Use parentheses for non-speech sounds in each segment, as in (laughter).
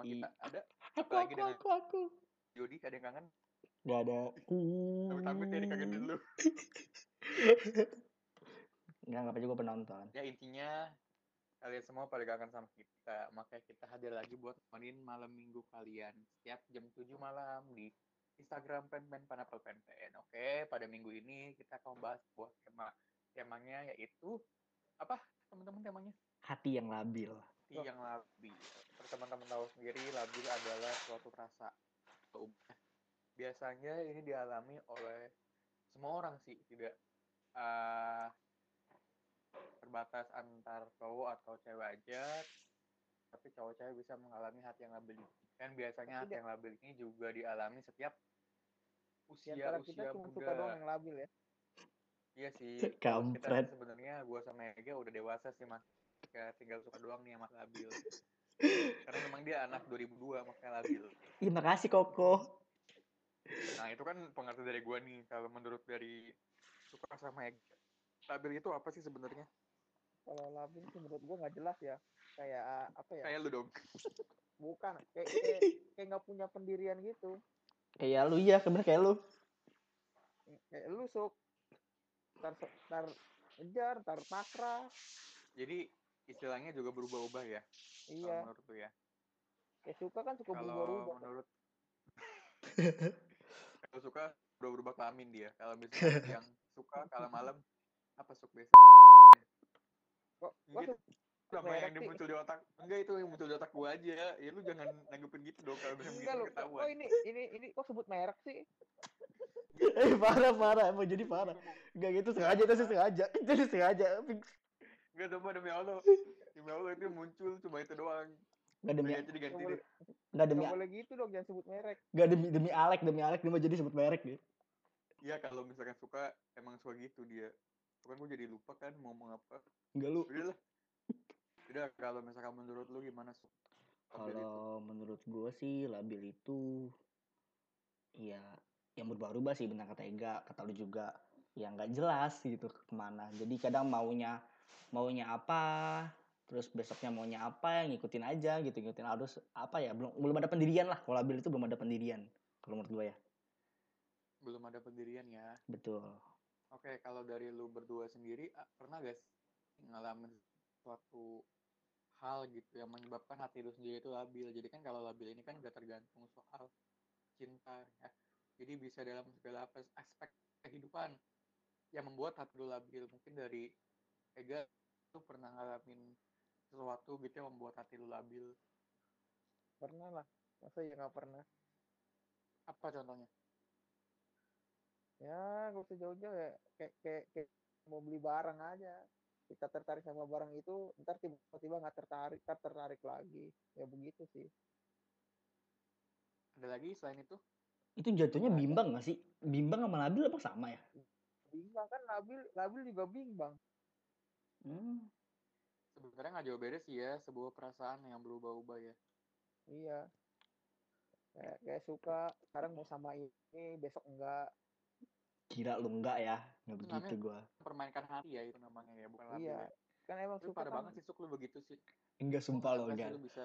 sama kita? Ada? (laughs) Aku aku dengan aku aku. Jody, ada yang kangen? Gak ada. Tapi ya dikangenin lu. (laughs) Nggak nggak juga penonton. Ya intinya kalian semua pada kangen sama kita. Makanya kita hadir lagi buat nemenin malam minggu kalian. Setiap jam 7 malam di Instagram Pen-Pen Panapel Pen-Pen. Oke, pada minggu ini kita akan bahas sebuah tema. Temanya yaitu apa teman-teman temanya? Hati yang labil. Hati yang labil. Teman-teman tahu sendiri, labil adalah suatu rasa. Biasanya ini dialami oleh semua orang sih, tidak eh, terbatas antar cowok atau cewek aja. Tapi cowok cewek bisa mengalami hati yang labil. Dan biasanya hati yang labil ini juga dialami setiap usia-usia kita cuma suka doang muda. yang labil ya. Iya sih. kita (laughs) Kampret. sebenarnya gua sama Ega udah dewasa sih mas. Kayak tinggal suka doang nih sama labil. Karena memang dia anak 2002 makanya labil. Ih, makasih Koko. Nah itu kan pengertian dari gua nih. Kalau menurut dari suka sama Ega. Labil itu apa sih sebenarnya? Kalau labil sih menurut gua nggak jelas ya. Kayak ah, apa ya? Kayak lu dong. Bukan. Kayak (laughs) kayak kayak nggak punya pendirian gitu. Kayak lu ya, sebenarnya kayak lu. Kayak lu sok. Ntar, ntar ngejar, ntar pasrah. Jadi istilahnya juga berubah-ubah ya. Kalau Iya. menurut lu ya. Kayak suka kan suka Kalau berubah-ubah. menurut (laughs) kalau suka berubah-ubah kelamin dia. Kalau misalnya (laughs) yang suka kalau malam apa suka biasa? Kok, Gitu. sama yang sih? muncul di otak enggak itu yang muncul di otak gua aja ya lu jangan nanggepin gitu dong kalau udah Enggak begitu lu. ketahuan Oh ini ini ini kok sebut merek sih? (laughs) Eh, parah parah, emang jadi parah. Gak gitu sengaja itu sih sengaja. Jadi sengaja. Fix. Enggak coba demi Allah demi Allah itu muncul cuma itu doang Gak demi aja diganti Nggak deh gak demi nggak boleh gitu dong, jangan sebut merek. gak demi demi Alek, demi Alek dia mau jadi sebut merek dia. iya kalau misalkan suka emang suka gitu dia kan gua jadi lupa kan mau ngomong apa Enggak lu. udah lah udah kalau misalkan menurut lu gimana Su? Itu. Kalau menurut gue sih labil itu ya yang berubah-ubah sih benar kata Ega, kata lu juga yang nggak jelas gitu ke mana. Jadi kadang maunya maunya apa, terus besoknya maunya apa, ngikutin aja gitu, ngikutin arus apa ya belum belum ada pendirian lah. Kalau labil itu belum ada pendirian kalau menurut gue ya. belum ada pendirian ya Betul. oke kalau dari lu berdua sendiri ah, pernah gak sih ngalamin suatu hal gitu yang menyebabkan hati lu sendiri itu labil jadi kan kalau labil ini kan gak tergantung soal cinta ya jadi bisa dalam segala aspek kehidupan yang membuat hati lu labil mungkin dari Ega lu pernah ngalamin sesuatu gitu yang membuat hati lu labil Pernah lah. Masa ya nggak pernah? apa contohnya Ya, gak usah jauh-jauh ya. Kayak, kayak, kayak mau beli barang aja. Kita tertarik sama barang itu, ntar tiba-tiba nggak tertarik, ntar tertarik lagi. Ya begitu sih. ada lagi selain itu Itu jatuhnya bimbang gak sih? Bimbang sama labil apa sama ya? Bimbang kan, labil, labil juga bimbang. Hmm. sebenarnya nggak jauh beda sih ya sebuah perasaan yang berubah-ubah ya Iya. Kayak, kayak suka, sekarang mau sama ini, besok enggak. Kira lu enggak ya? Nggak Itu begitu gua. permainkan hati ya itu namanya ya bukan labil Iya. ya. Kan emang Lu suka pada kan, banget sih Suk lu begitu sih. Enggak sumpah lo nggak enggak. lu bisa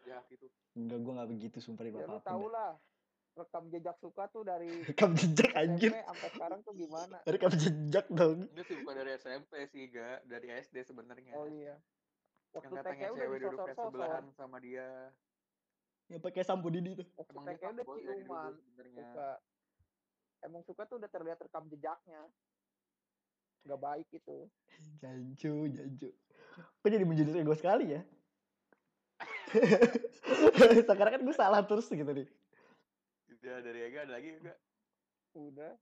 sejahat itu. Enggak gua enggak begitu sumpah di ya lu bapak tau lah. Rekam jejak suka tuh dari (laughs) Rekam jejak anjir. Sampai sekarang tuh gimana. (laughs) Rekam jejak dong. Itu sih bukan dari SMP sih, gak dari SD sebenarnya. Oh iya. Yang Waktu TK katanya udah cewek duduk kayak disosor-sosor. sebelahan sama dia. Yang pakai sampo Didi tuh. Waktu Emang TK dia udah ciuman. sebenarnya. Suka. Emang suka tuh udah terlihat rekam jejaknya. Gak baik itu. (laughs) Jancu, jancu. Kok jadi menjadi ego sekali ya? Sekarang kan gue salah terus gitu nih. Ya dari Ega ada lagi enggak? Udah.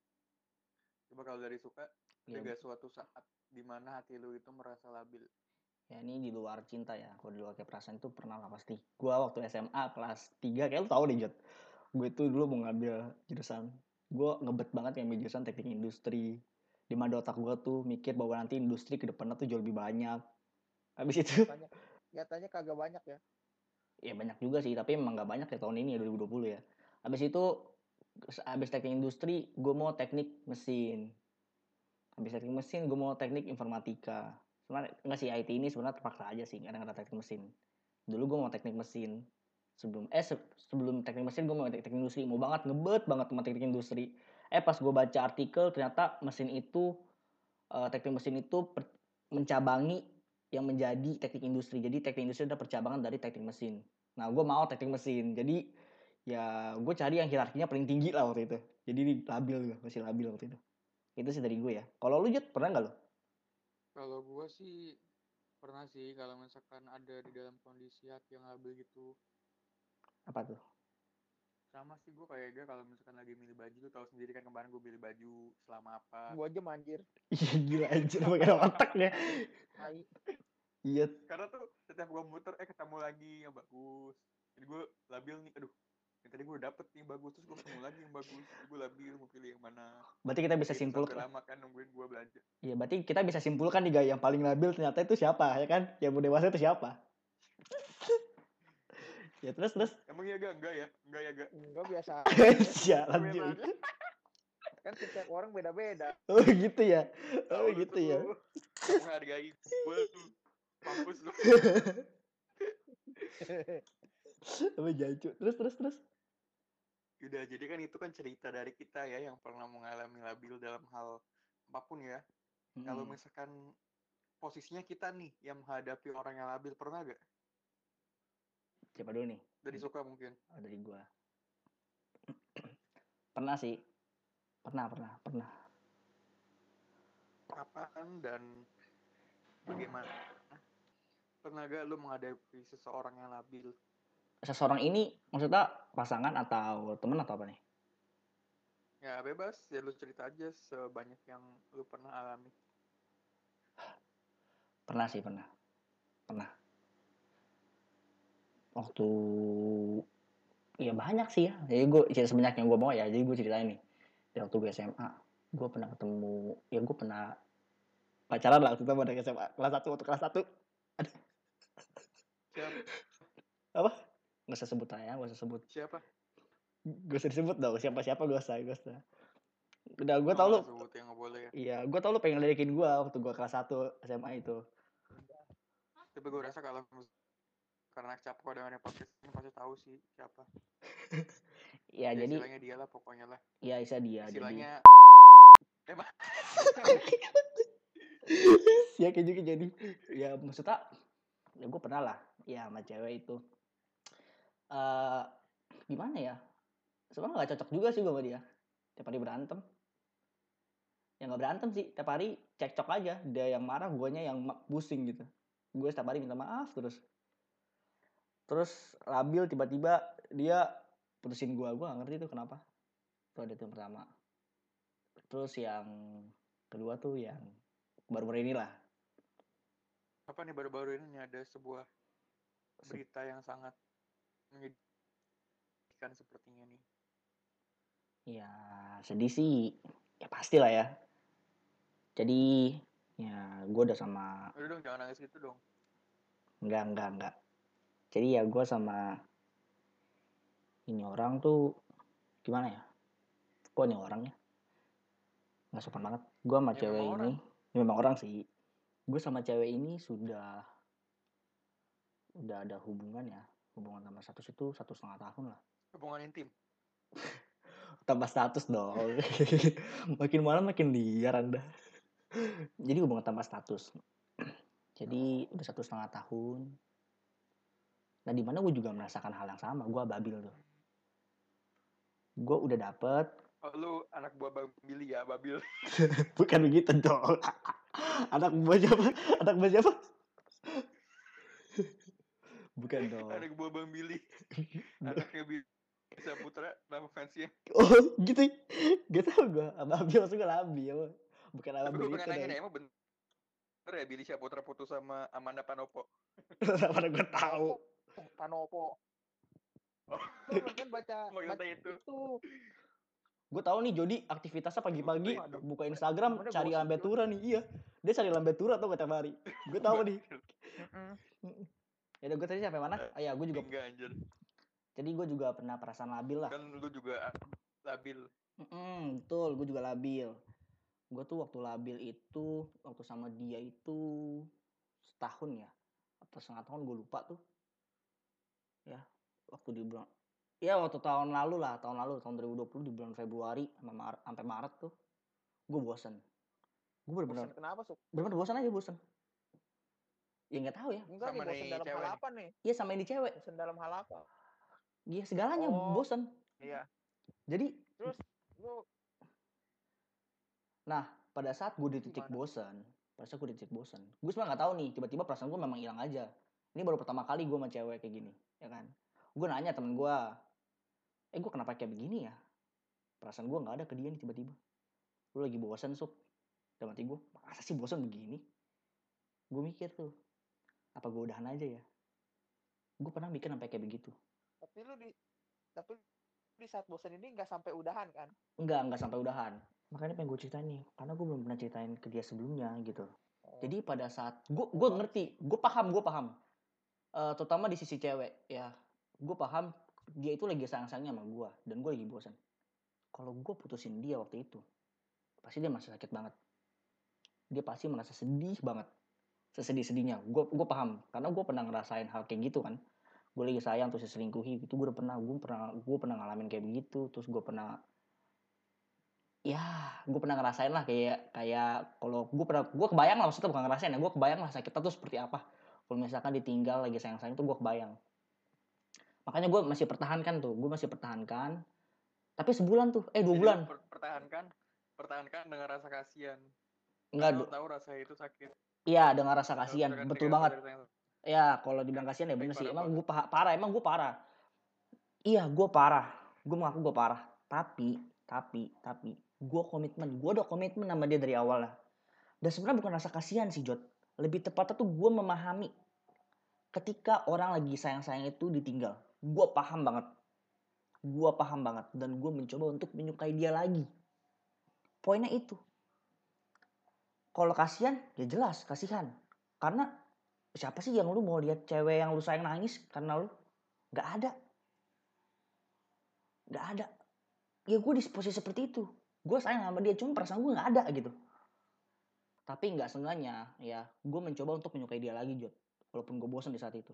Coba kalau dari suka, ada Ya, gak suatu saat di mana hati lu itu merasa labil? ya ini di luar cinta ya. Kalau di luar kayak perasaan itu pernah lah pasti. Gua waktu SMA kelas 3 kayak lu tau deh Jot. Gue tuh dulu mau ngambil jurusan. Gue ngebet banget yang jurusan teknik industri. di mana otak gue tuh mikir bahwa nanti industri ke depannya tuh jauh lebih banyak habis itu Banyak. Nyatanya kagak banyak ya. ya banyak juga sih tapi emang nggak banyak ya tahun ini ya 2020 ya habis itu habis teknik industri gue mau teknik mesin. Habis teknik mesin gue mau teknik informatika. Sebenarnya nggak sih IT ini sebenarnya terpaksa aja sih kadang ada teknik mesin. Dulu gue mau teknik mesin. Sebelum eh se- sebelum teknik mesin gue mau teknik, industri. Mau banget ngebet banget sama teknik industri. Eh pas gue baca artikel ternyata mesin itu eh, teknik mesin itu per- mencabangi yang menjadi teknik industri. Jadi teknik industri adalah percabangan dari teknik mesin. Nah gue mau teknik mesin. Jadi ya gue cari yang hierarkinya paling tinggi lah waktu itu jadi ini labil gue masih labil waktu itu itu sih dari gue ya kalau lu Jut pernah nggak lu Kalau gue sih pernah sih kalau misalkan ada di dalam kondisi hati yang labil gitu. apa tuh Sama sih gue kayak dia kalau misalkan lagi milih baju tuh tahu sendiri kan kemarin gue milih baju selama apa. Gua aja manjir. iya gila anjir pakai otak ya iya Karena tuh setiap gue muter eh ketemu lagi yang bagus. Jadi gue labil nih, aduh. Yang tadi gue dapet nih yang bagus terus gue ketemu lagi yang bagus. Gue labil mau pilih yang mana. berarti kita bisa simpulkan lama kan nungguin gue belanja. Iya, berarti kita bisa simpulkan nih, guys, yang paling labil ternyata itu siapa, ya kan? Yang mau dewasa itu siapa? (laughs) ya terus terus Emang ya gak? Enggak ya? Enggak ya gak? Enggak biasa. (laughs) cuy. nanya. kan setiap orang beda-beda. Oh gitu ya. Oh Tahu lu gitu ya. Menghargai gue tuh. Mampus lu. (laughs) Apa jancuk. Terus terus terus. Udah, jadi kan itu kan cerita dari kita ya yang pernah mengalami labil dalam hal apa pun ya. Kalau Mm-mm. misalkan posisinya kita nih yang menghadapi orang yang labil pernah gak? Siapa dulu nih? Dari suka mungkin. Oh, dari gua. (clears throat) pernah sih. Pernah, pernah, pernah. Kapan dan bagaimana? Pernah gak lu menghadapi seseorang yang labil? Seseorang ini maksudnya pasangan atau temen atau apa nih? Ya bebas, ya lu cerita aja sebanyak yang lu pernah alami. Pernah sih, pernah. Pernah. Waktu ya banyak sih ya. Jadi gue cerita sebanyak yang gue mau ya. Jadi gue ceritain nih. Di waktu gue SMA, gue pernah ketemu, ya gue pernah pacaran lah waktu itu anak SMA. Kelas 1, waktu kelas 1. Siapa? Apa? Gak usah sebut aja, gak usah sebut. Siapa? Gak usah disebut dong, siapa-siapa gak usah, gak usah. Udah, gue tau lu, yang boleh ya. iya, gue tau lu pengen ledekin gue waktu gue kelas 1 SMA itu. Tapi gue rasa kalau karena capko dengan podcast ini pasti tahu sih siapa. (laughs) Ya, Ya, jadi, istilahnya dia lah pokoknya lah. ya Isa dia. Jadi, Istilahnya (laughs) emang ya kayak juga jadi ya maksudnya ya gue pernah lah ya sama cewek itu eh gimana ya? Sebenarnya nggak cocok juga sih gue sama dia. Tiap hari berantem. Ya nggak berantem sih tiap hari cekcok aja. Dia yang marah guanya yang pusing gitu. Gue setiap hari minta maaf terus. Terus labil tiba-tiba dia putusin gue gue gak ngerti tuh kenapa. Itu ada tuh yang pertama. Terus yang kedua tuh yang baru-baru inilah. Apa nih baru-baru ini ada sebuah berita yang sangat menyedihkan sepertinya nih. Ya sedih sih, ya pastilah ya. Jadi ya gue udah sama Udah dong jangan nangis gitu dong. enggak enggak enggak. Jadi ya gue sama ini orang tuh gimana ya? Kok nih orangnya? Nggak sopan banget. Gue sama Ya, cewek ini, ya, memang orang sih. Gue sama cewek ini sudah udah ada hubungan ya. Hubungan sama status itu satu setengah tahun lah. Hubungan intim. (laughs) tambah status dong. (laughs) Makin malam makin liar anda. Jadi hubungan tambah status. (clears throat) Jadi udah satu setengah tahun. Nah di mana gue juga merasakan hal yang sama. Gue babil tuh. Gue udah dapet. Oh, lu anak buah Bang Billy ya, Babil. (laughs) bukan begitu dong. Anak buah siapa? Anak buah siapa bukan dong anak buah Bang Billy. (laughs) Anaknya bisa putra nama fansnya. oh gitu gak tau gue babil maksud gue labil bukan Tapi gue itu pengen nanya emang bener ya Billy Syaputra putus sama Amanda Panopo? (laughs) mana gue tahu Panopo. Oh. Kan baca, (laughs) Oh, baca itu. itu. gue tahu nih Jody aktivitasnya pagi-pagi buka Instagram dia cari bosen lambetura nih iya dia cari lambetura tuh tiap hari gue tahu nih. Ya udah gue tadi sampai mana oh, ya gue juga Enggak anjir. jadi gue juga pernah perasaan labil lah Kan lu juga labil. Mm, betul, gue juga labil. Gue tuh waktu labil itu, waktu sama dia itu setahun ya, atau setengah tahun gue lupa tuh. Ya, waktu di bulan, ya waktu tahun lalu lah, tahun lalu, tahun 2020 di bulan Februari sampai Maret, sampai Maret tuh, gue bosen. Gue bener-bener, Bosen kenapa, Suk? bener-bener bosen aja bosen. Ya nggak tahu ya. Enggak Sama nih, bosen dalam cewek hal apa nih? Iya sama ini cewek. Bosen dalam hal apa? Iya segalanya Oh. bosen. Iya. Jadi Lu Nah, pada saat gue di titik bosan, pada saat gue di titik bosan, gue sebenarnya nggak tahu nih, tiba-tiba perasaan gue memang hilang aja. Ini baru pertama kali gue sama cewek kayak gini, ya kan? Gue nanya temen gue, eh gue kenapa kayak begini ya? Perasaan gue nggak ada ke dia nih tiba-tiba. Lu lagi bosan sup? Dalam hati gue, masa sih bosan begini? Gue mikir tuh, apa gue udahan aja ya? Gue pernah mikir sampai kayak begitu. tapi lu di tapi di saat bosen ini nggak sampai udahan kan? Enggak, enggak sampai udahan. Makanya pengen gue ceritain nih, karena gue belum pernah ceritain ke dia sebelumnya gitu. Oh. Jadi pada saat gue gue ngerti, gue paham, gue paham. Eh, terutama di sisi cewek ya, gue paham dia itu lagi sayang-sayangnya sama gue dan gue lagi bosan. Kalau gue putusin dia waktu itu, pasti dia masih sakit banget. Dia pasti merasa sedih banget, sesedih-sedihnya. Gue gue paham, karena gue pernah ngerasain hal kayak gitu kan. Gue lagi sayang terus diselingkuhi, itu gue udah pernah, gue pernah, gue pernah ngalamin kayak begitu. Terus gue pernah ya gue pernah ngerasain lah kayak kayak kalau gue pernah gue kebayang lah maksudnya bukan ngerasain ya gue kebayang lah sakitnya tuh seperti apa kalau misalkan ditinggal lagi sayang sayang tuh gue kebayang makanya gue masih pertahankan tuh gue masih pertahankan tapi sebulan tuh eh dua Jadi bulan per- pertahankan, pertahankan dengan rasa kasihan. enggak tahu rasa itu sakit. Iya dengan rasa kasihan misalkan betul tinggal banget. ya kalau dibilang kasihan ya bener sih. emang gue parah emang gue parah. Iya gue parah. Gue mengaku gue parah. Tapi tapi tapi gue komitmen gue udah komitmen sama dia dari awal lah. Dan sebenarnya bukan rasa kasihan sih Jod. Lebih tepatnya tuh gue memahami ketika orang lagi sayang sayang itu ditinggal. Gue paham banget. Gue paham banget. Dan gue mencoba untuk menyukai dia lagi. Poinnya itu kalau kasihan ya jelas kasihan. Karena siapa sih yang lu mau lihat cewek yang lu sayang nangis karena lu? Nggak ada. Nggak ada. Ya gue di posisi seperti itu. Gue sayang sama dia cuma perasaan gue nggak ada gitu. Tapi nggak seenggaknya ya gue mencoba untuk menyukai dia lagi Jod. Walaupun gue bosan di saat itu.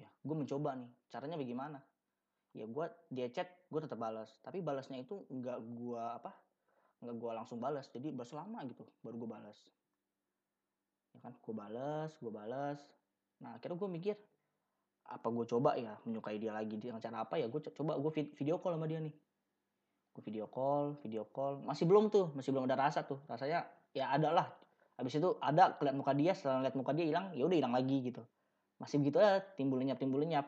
Ya gue mencoba nih caranya bagaimana? Ya gue dia chat gue tetap balas. Tapi balasnya itu nggak gue apa nggak gue langsung balas jadi balas lama gitu baru gue balas ya kan gue balas gue balas nah akhirnya gue mikir apa gue coba ya menyukai dia lagi dengan cara apa ya? Gue co- coba gue vid- video call sama dia nih. Gue video call video call. Masih belum tuh masih belum ada rasa tuh. Rasanya ya ada lah. Habis itu ada keliat muka dia setelah lihat muka dia hilang ya udah hilang lagi gitu. Masih begitu ya timbul lenyap timbul lenyap.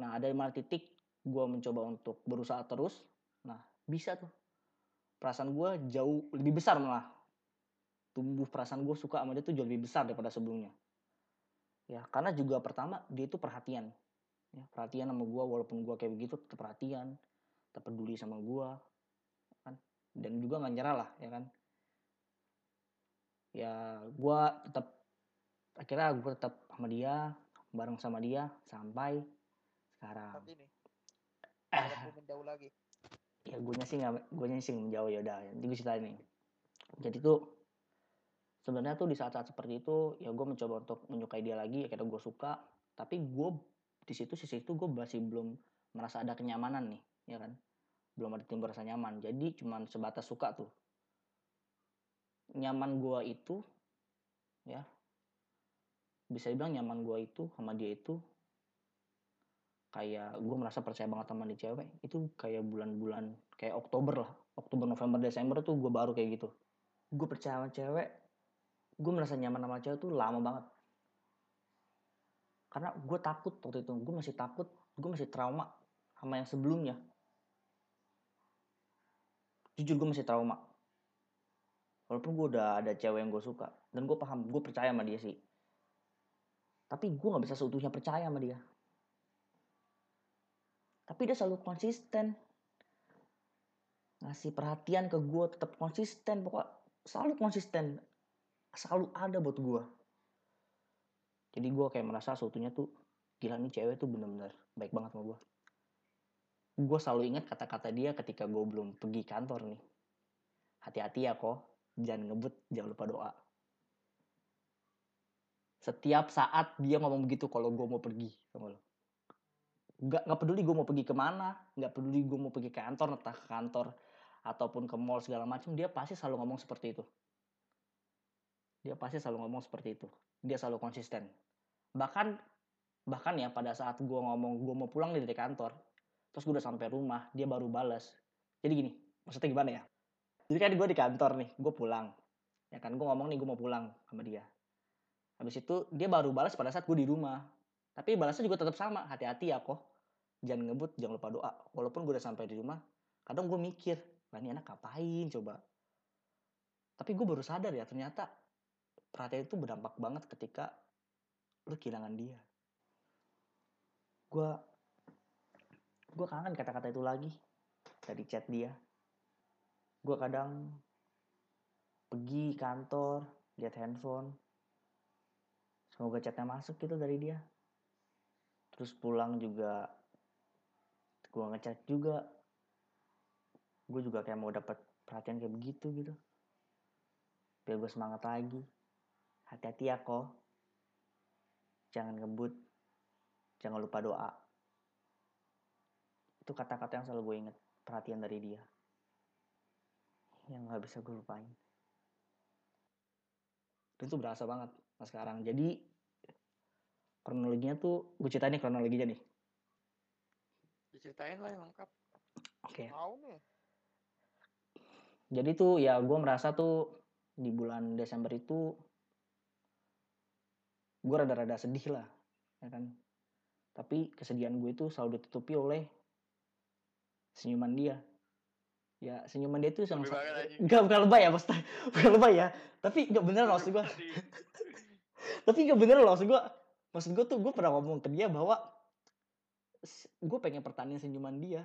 Nah ada lima titik gue mencoba untuk berusaha terus. Nah bisa tuh perasaan gue jauh lebih besar malah. Tumbuh perasaan gue suka sama dia tuh jauh lebih besar daripada sebelumnya. Ya karena juga pertama dia itu perhatian. Ya perhatian sama gue walaupun gue kayak begitu tetap perhatian tetap peduli sama gue kan? Dan juga nggak nyerah lah ya kan? Ya gue tetap akhirnya gue tetap sama dia bareng sama dia sampai sekarang. Saat ini. eh. lagi. Ya gue sih nggak gue sih menjauh ya udah nanti gue ceritain nih. Jadi tuh sebenarnya tuh di saat-saat seperti itu ya gue mencoba untuk menyukai dia lagi akhirnya gue suka. Tapi gue di situ sisi itu gue masih belum merasa ada kenyamanan nih ya kan? Belum ada timbul rasa nyaman. Jadi cuman sebatas suka tuh. Nyaman gue itu ya bisa dibilang nyaman gue itu sama dia itu kayak gue merasa percaya banget sama nih cewek itu kayak bulan-bulan kayak Oktober lah. Oktober November Desember tuh gue baru kayak gitu. Gue percaya sama cewek gue merasa nyaman sama cewek tuh lama banget. Karena gue takut waktu itu gue masih takut gue masih trauma sama yang sebelumnya. Jujur gue masih trauma. Walaupun gue udah ada cewek yang gue suka dan gue paham gue percaya sama dia sih. Tapi gue nggak bisa seutuhnya percaya sama dia tapi dia selalu konsisten. Ngasih perhatian ke gue tetap konsisten. Pokok selalu konsisten. Selalu ada buat gue jadi gue kayak merasa seutuhnya tuh gila nih cewek tuh bener-bener baik banget sama gue gue selalu ingat kata-kata dia ketika gue belum pergi kantor nih. Hati-hati ya kok jangan ngebut jangan lupa doa. Setiap saat dia ngomong begitu kalau gue mau pergi sama lo nggak nggak peduli gue mau pergi ke mana nggak peduli gue mau pergi ke kantor entah ke kantor ataupun ke mall segala macam dia pasti selalu ngomong seperti itu. Dia pasti selalu ngomong seperti itu. Dia selalu konsisten. Bahkan bahkan ya pada saat gue ngomong gue mau pulang dari kantor terus gue udah sampai rumah dia baru balas jadi gini maksudnya gimana ya? Jadi kan gue di kantor nih gue pulang. Ya kan gue ngomong nih gue mau pulang sama dia. Habis itu dia baru balas pada saat gue di rumah tapi balasnya juga tetap sama hati-hati ya kok jangan ngebut jangan lupa doa. Walaupun gue udah sampai di rumah kadang gue mikir lah ini anak ngapain coba? Tapi gue baru sadar ya ternyata perhatian itu berdampak banget ketika lu kehilangan dia. Gue gue kangen kata-kata itu lagi dari chat dia. Gue kadang pergi kantor lihat handphone. Semoga chatnya masuk gitu dari dia terus pulang juga gue ngechat juga. Gue juga kayak mau dapat perhatian kayak begitu gitu. Biar gue semangat lagi. Hati-hati ya kok jangan ngebut. Jangan lupa doa. Itu kata-kata yang selalu gue inget perhatian dari dia. Yang nggak bisa gue lupain. Itu berasa banget sekarang. Jadi kronologinya tuh gue ceritain nih kronologinya nih Diceritain lah yang lengkap. oke Tahu nih. jadi tuh ya gue merasa tuh di bulan Desember itu gue rada-rada sedih lah ya kan tapi kesedihan gue itu selalu ditutupi oleh senyuman dia ya senyuman dia tuh sama. Enggak, bukan lebay ya, maksudnya. (laughs) Bukan lebay ya. Tapi enggak bener loh maksud gue. (laughs) Tapi enggak bener loh maksud gue. Maksud gue tuh gue pernah ngomong ke dia bahwa gue pengen pertanian senyuman dia.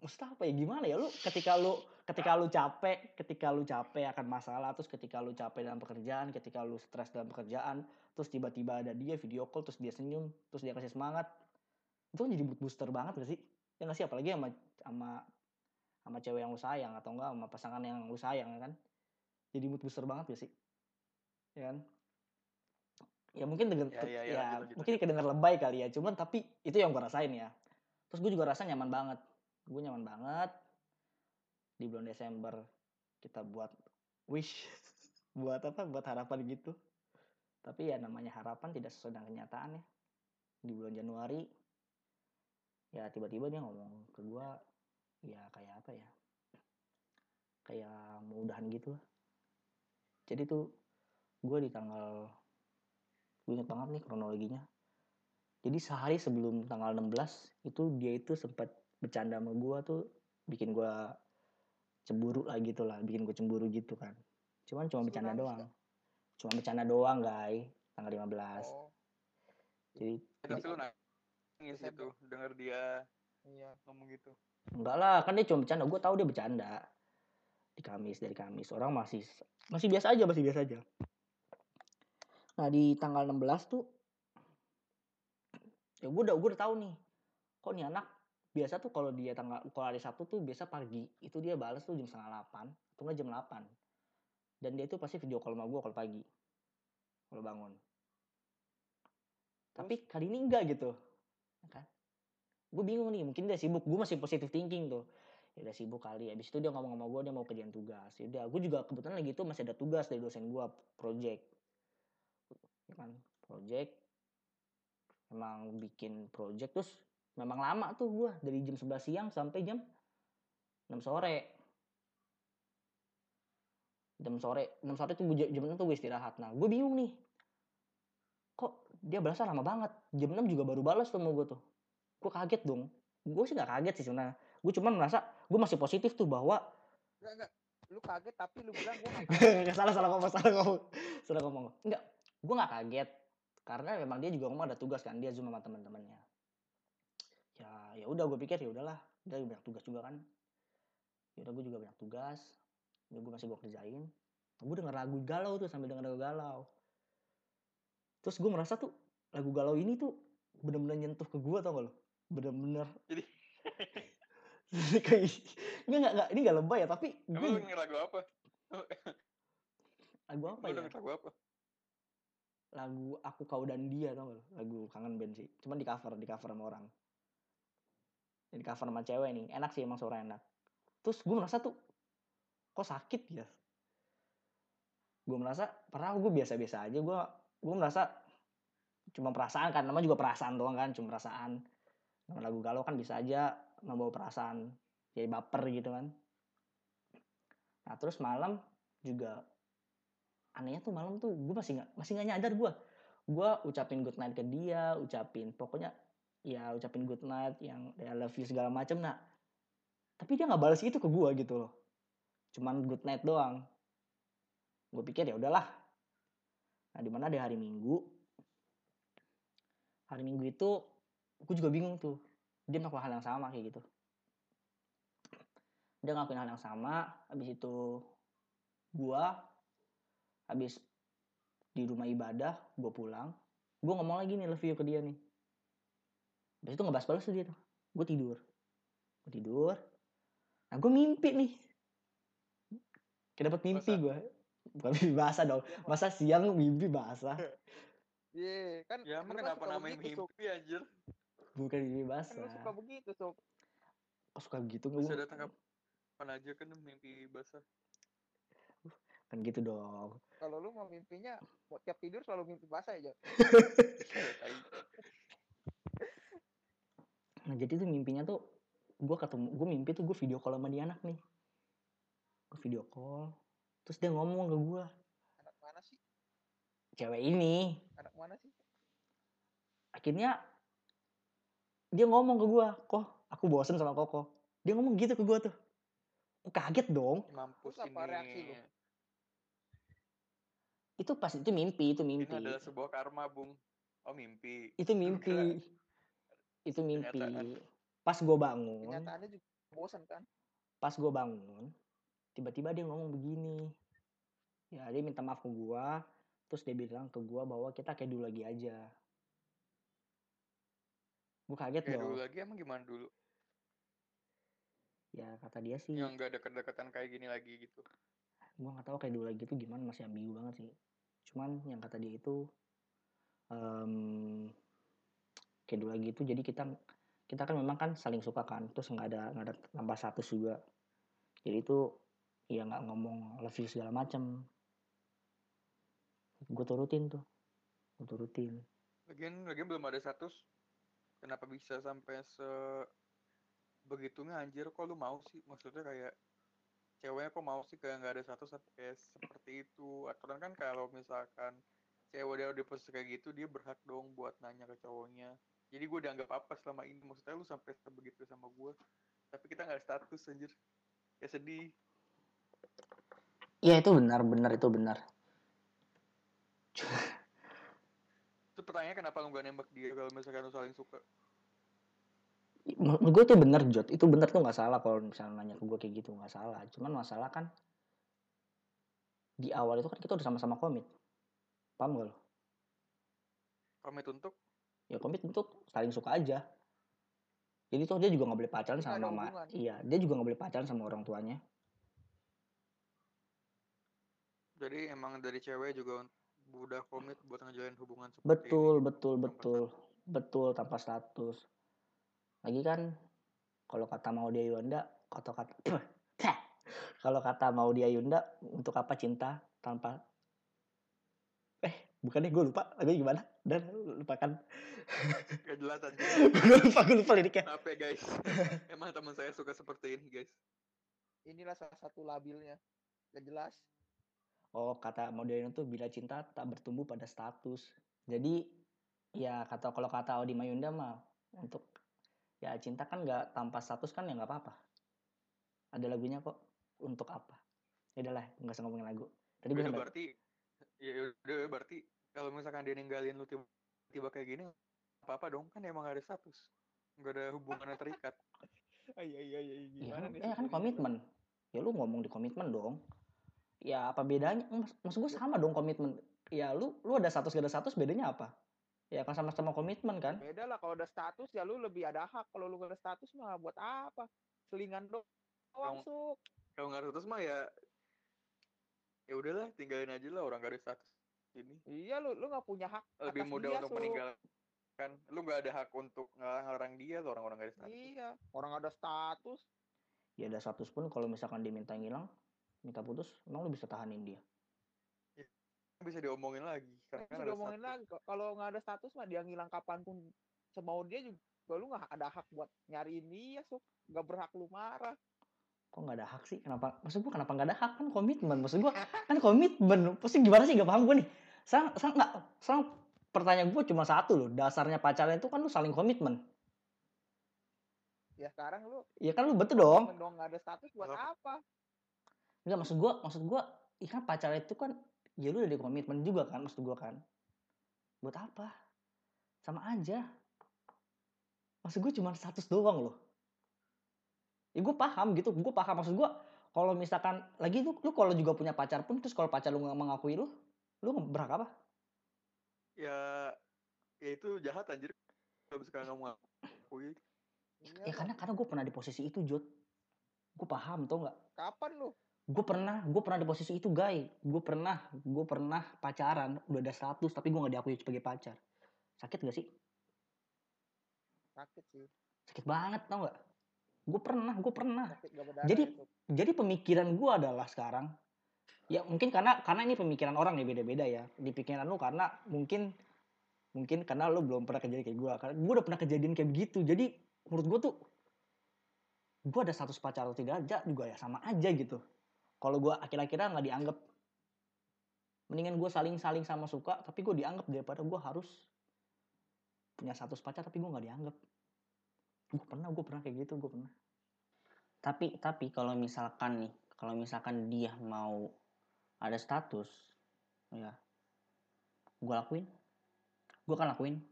Maksudnya apa ya? Gimana ya lu ketika lu ketika lu capek, ketika lu capek akan masalah, terus ketika lu capek dalam pekerjaan, ketika lu stres dalam pekerjaan, terus tiba-tiba ada dia video call, terus dia senyum, terus dia kasih semangat. Itu kan jadi mood booster banget gak sih? Ya gak sih? Apalagi sama sama sama cewek yang lu sayang atau enggak sama pasangan yang lu sayang ya kan jadi mood booster banget ya sih ya kan ya mungkin dengan Ya, ya, ya, ya, lanjut, lanjut, mungkin kedengar lebay kali ya cuman tapi itu yang gue rasain ya. Terus gue juga rasa nyaman banget. Gue nyaman banget. Di bulan Desember kita buat wish (laughs) buat apa buat harapan gitu. Tapi ya namanya harapan tidak sesuai dengan kenyataan ya. Di bulan Januari ya tiba-tiba dia ngomong ke gue ya kayak apa ya kayak mudahan gitu lah. Jadi tuh gue di tanggal gue inget banget nih kronologinya jadi sehari sebelum tanggal 16 itu dia itu sempat bercanda sama gue tuh bikin gue cemburu lah gitu lah bikin gue cemburu gitu kan cuman cuma Terus bercanda doang cuma bercanda doang guys tanggal 15 Oh, jadi Tapi lu nangis gitu denger dia iya. ngomong gitu. Enggak lah, kan dia cuma bercanda. Gue tahu dia bercanda. Di Kamis, dari Kamis. Orang masih masih biasa aja, masih biasa aja. Nah, di tanggal 16 tuh ya gue udah gue udah tahu nih. Kok nih anak biasa tuh kalau dia tanggal kalau hari Sabtu tuh biasa pagi itu dia balas tuh jam setengah 8 atau enggak jam 8 dan dia tuh pasti video call sama gue kalau pagi kalau bangun. Tapi kali ini enggak gitu Ya kan? Gue bingung nih mungkin dia sibuk gue masih positive thinking tuh. Ya udah sibuk kali habis itu dia ngomong sama gue dia mau kerjaan tugas. Ya udah gue juga kebetulan lagi itu masih ada tugas dari dosen gue project kan project. Emang bikin project terus memang lama tuh gue dari jam 11 siang sampai jam 6 sore. Jam sore 6 sore tuh gue jam 6 tuh gue istirahat. Nah gue bingung nih kok dia balasnya lama banget? Jam 6 juga baru balas tuh sama gue tuh. Gue kaget dong. Gue sih gak kaget sih sebenarnya. Gue cuma merasa gue masih positif tuh bahwa Enggak, enggak. Lu kaget tapi lu bilang nggak (laughs) Nggak salah salah ngomong salah ngomong. Salah ngomong. Enggak gue nggak kaget karena memang dia juga ngomong ada tugas kan dia zoom sama teman-temannya ya ya udah gue pikir ya udahlah dia banyak tugas juga kan. Yaudah gue juga banyak tugas ya gue masih gue kerjain. Gue denger lagu galau tuh sambil denger lagu galau. Terus gue merasa tuh lagu galau ini tuh bener-bener nyentuh ke gue tau gak lo? Bener-bener. Jadi- (laughs) kayak nggak nggak ini nggak lebay ya tapi gue lagu apa? lagu apa ya? lagu apa? Lagu aku kau dan dia tau gak lagu kangen band sih. Cuman di cover di cover sama orang. Di cover sama cewek nih. Enak sih emang suara enak. Terus gue merasa tuh kok sakit ya? Gue merasa padahal gue biasa-biasa aja. Gue gue merasa cuma perasaan kan. Namanya juga perasaan doang kan cuma perasaan. Nama lagu galau kan bisa aja membawa perasaan jadi baper gitu kan. Nah terus malam juga anehnya tuh malam tuh gue masih nggak masih nggak nyadar gue gue ucapin good night ke dia ucapin pokoknya ya ucapin good night yang I love you segala macem nah. Tapi dia nggak balas itu ke gue gitu loh. Cuman good night doang. Gue pikir ya udahlah. Nah di mana di hari minggu? Hari minggu itu gue juga bingung tuh. Dia melakukan hal yang sama kayak gitu. Dia ngelakuin hal yang sama habis itu gua habis di rumah ibadah gue pulang gue ngomong lagi nih love you ke dia nih. Habis itu ngebahas balas dia tuh. Gue tidur. Gue tidur. Nah gue mimpi nih. Kayak dapet mimpi gue bukan mimpi basah dong. Masa siang mimpi basah? Iya, kan Ya emang kan kenapa namanya begitu, mimpi anjir? bukan mimpi Kan lu basah suka begitu, sob. kok suka gitu Bisa nggak datang kapan aja kan mimpi basah. Kan gitu dong Kalau lu mau mimpinya mau tiap tidur selalu mimpi basah aja. Tai. (laughs) Nah jadi tuh mimpinya tuh gue ketemu gue mimpi tuh gue video call sama dia anak nih gue video call terus dia ngomong ke gue Anak mana sih? cewek ini Anak mana sih? akhirnya dia ngomong ke gue kok aku bosen sama koko dia ngomong gitu ke gue tuh Gue kaget dong Mampus apa ini. reaksi lu? Itu pas itu mimpi itu mimpi adalah sebuah karma, Bung. Oh, mimpi. itu mimpi itu mimpi Kenyataan. pas gue bangun Kenyataannya juga bosan kan? pas gue bangun tiba-tiba dia ngomong begini ya dia minta maaf ke gue terus dia bilang ke gue bahwa kita kayak dulu lagi aja gue kaget Kayak dong dulu lagi emang gimana dulu? ya kata dia sih Yang nggak deket-deketan kayak gini lagi gitu. Gue nggak tahu kayak dulu lagi tuh gimana masih ambigu banget sih cuman yang kata dia itu em, kayak dulu lagi itu jadi kita kita kan memang kan saling suka kan terus nggak ada nggak ada tambah satu juga jadi itu ya nggak ngomong love you segala macam gue turutin tuh gue turutin Lagian, lagian belum ada status. Kenapa bisa sampai se begitunya anjir? Kok lu mau sih? Maksudnya kayak ceweknya kok mau sih kayak nggak ada status kayak seperti itu? Aturan kan kalau misalkan cewek dia udah posisi kayak gitu, dia berhak dong buat nanya ke cowoknya. Jadi gue dianggap apa selama ini? Maksudnya lu sampai sebegitu sama gue, tapi kita nggak status anjir. Ya sedih. Iya itu benar benar itu benar Itu pertanyaannya kenapa lu gak nembak dia kalau misalkan lu saling suka? Menurut gue tuh bener Jot. Itu bener tuh nggak salah kalau misalnya nanya ke gue kayak gitu nggak salah. Cuman masalah kan di awal itu kan kita udah sama-sama komit. Paham gak lo Komit untuk? Ya komit untuk saling suka aja. Jadi tuh dia juga nggak boleh pacaran sama mama hubungan. iya dia juga nggak boleh pacaran sama orang tuanya. Jadi emang dari cewek juga udah komit buat ngejalin hubungan seperti betul ini. betul tanpa betul. betul tanpa status lagi kan kalau kata mau dia Yunda atau kata (clears throat) kalau kata mau dia Yunda untuk apa cinta tanpa eh bukan deh gue lupa lagi gimana dan lupakan Gak jelas aja. (laughs) gue lupa gue lupa liriknya Maaf ya guys. (laughs) Emang teman saya suka seperti ini guys. Inilah salah satu labilnya. Gak jelas. oh kata mau dia Yunda tuh bila cinta tak bertumbuh pada status jadi ya kata kalau kata Audi Mayunda mah untuk ya cinta kan nggak tanpa status kan ya nggak apa-apa. Ada lagunya kok untuk apa? Ya udahlah nggak usah ngomongin lagu. Tadi gue berarti ya udah berarti kalau misalkan dia ninggalin lu tiba- tiba kayak gini apa apa dong kan emang ada status. Nggak ada hubungan yang terikat iya iya iya Iya, eh, kan komitmen. Ya lu ngomong di komitmen dong. Ya apa bedanya? Mas, maksud gue sama dong komitmen. Ya lu lu ada status gak ada status bedanya apa ya kan sama-sama komitmen kan? Beda lah kalau udah status ya lu lebih ada hak. Kalau lu gak ada status mah buat apa? Selingan doang Kalau- Suk. kalau nggak ada status mah ya ya udahlah tinggalin aja lah orang gak ada status ini. Iya lu lu nggak punya hak lebih atas mudah dia, untuk Suk. meninggalkan. Lu nggak ada hak untuk ngelarang dia tuh orang-orang gak ada status. Iya orang ada status. Ya ada status pun kalau misalkan diminta ngilang minta putus emang lu bisa tahanin dia bisa diomongin lagi karena Kan kan bisa ada diomongin status. lagi. Kalau nggak ada status mah dia ngilang kapan pun semau dia juga lu nggak ada hak buat nyariin dia Suk. nggak berhak lu marah. Kok nggak ada hak sih? Kenapa? Maksud gua kenapa nggak ada hak? Kan komitmen. Maksud gua kan komitmen. Pasti gimana sih? Gak paham gue nih. Sekarang sekarang nggak sekarang pertanyaan gue cuma satu loh. Dasarnya pacaran itu kan lu saling komitmen. Ya sekarang lu ya kan lu betul dong. Dong. Nggak ada status buat apa? Enggak maksud gua, maksud gua, ikan pacaran itu kan ya lu udah di komitmen juga kan maksud gua kan. Buat apa? Sama aja. Maksud gua cuma status doang loh. Ya gue paham gitu, gue paham maksud gua kalau misalkan lagi lu, lu kalau juga punya pacar pun terus kalau pacar lu nggak mengakui lu, lu berhak apa? ya ya itu jahat anjir kalau misalkan kamu ngakui Iya, Ya karena karena gue pernah di posisi itu Jod. Gue paham tau nggak? kapan lu Gue pernah, gue pernah di posisi itu guys. Gue pernah, gue pernah pacaran udah ada status tapi gue nggak diakui sebagai pacar. Sakit gak sih? sakit sih sakit banget tau nggak gue pernah gue pernah sakit gak Jadi- itu. jadi pemikiran gue adalah sekarang ya mungkin karena karena ini pemikiran orang ya beda-beda ya di pikiran lu karena mungkin mungkin karena lu belum pernah kejadian kayak gue karena gue udah pernah kejadian kayak begitu jadi menurut gue tuh gue ada status pacar atau tidak aja juga ya sama aja gitu kalau gue akhir-akhirnya nggak dianggap. Mendingan gue saling-saling sama suka tapi gue dianggap daripada gue harus punya status pacar tapi gue nggak dianggap. Gue pernah gue pernah kayak gitu gue pernah. Tapi tapi kalau misalkan nih kalau misalkan dia mau ada status ya gue lakuin. Gue kan lakuin.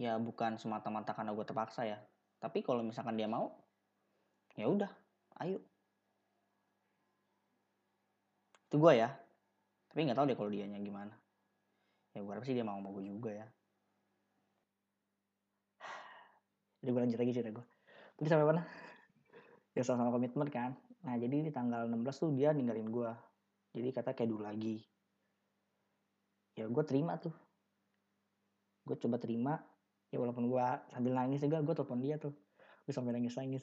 Ya bukan semata-mata karena gue terpaksa ya. Tapi kalau misalkan dia mau ya udah ayo itu gue ya. Tapi nggak tahu deh kalau dianya gimana. Ya gue harap sih dia mau sama gue juga ya. Jadi gue lanjut lagi cerita gue tadi sampai mana? Ya sama-sama komitmen kan. Nah jadi di tanggal 16 tuh dia ninggalin gue jadi kata kayak dulu lagi. Ya gue terima tuh. Gue coba terima. Ya walaupun gue sambil nangis juga gue telepon dia tuh. Gue sambil nangis nangis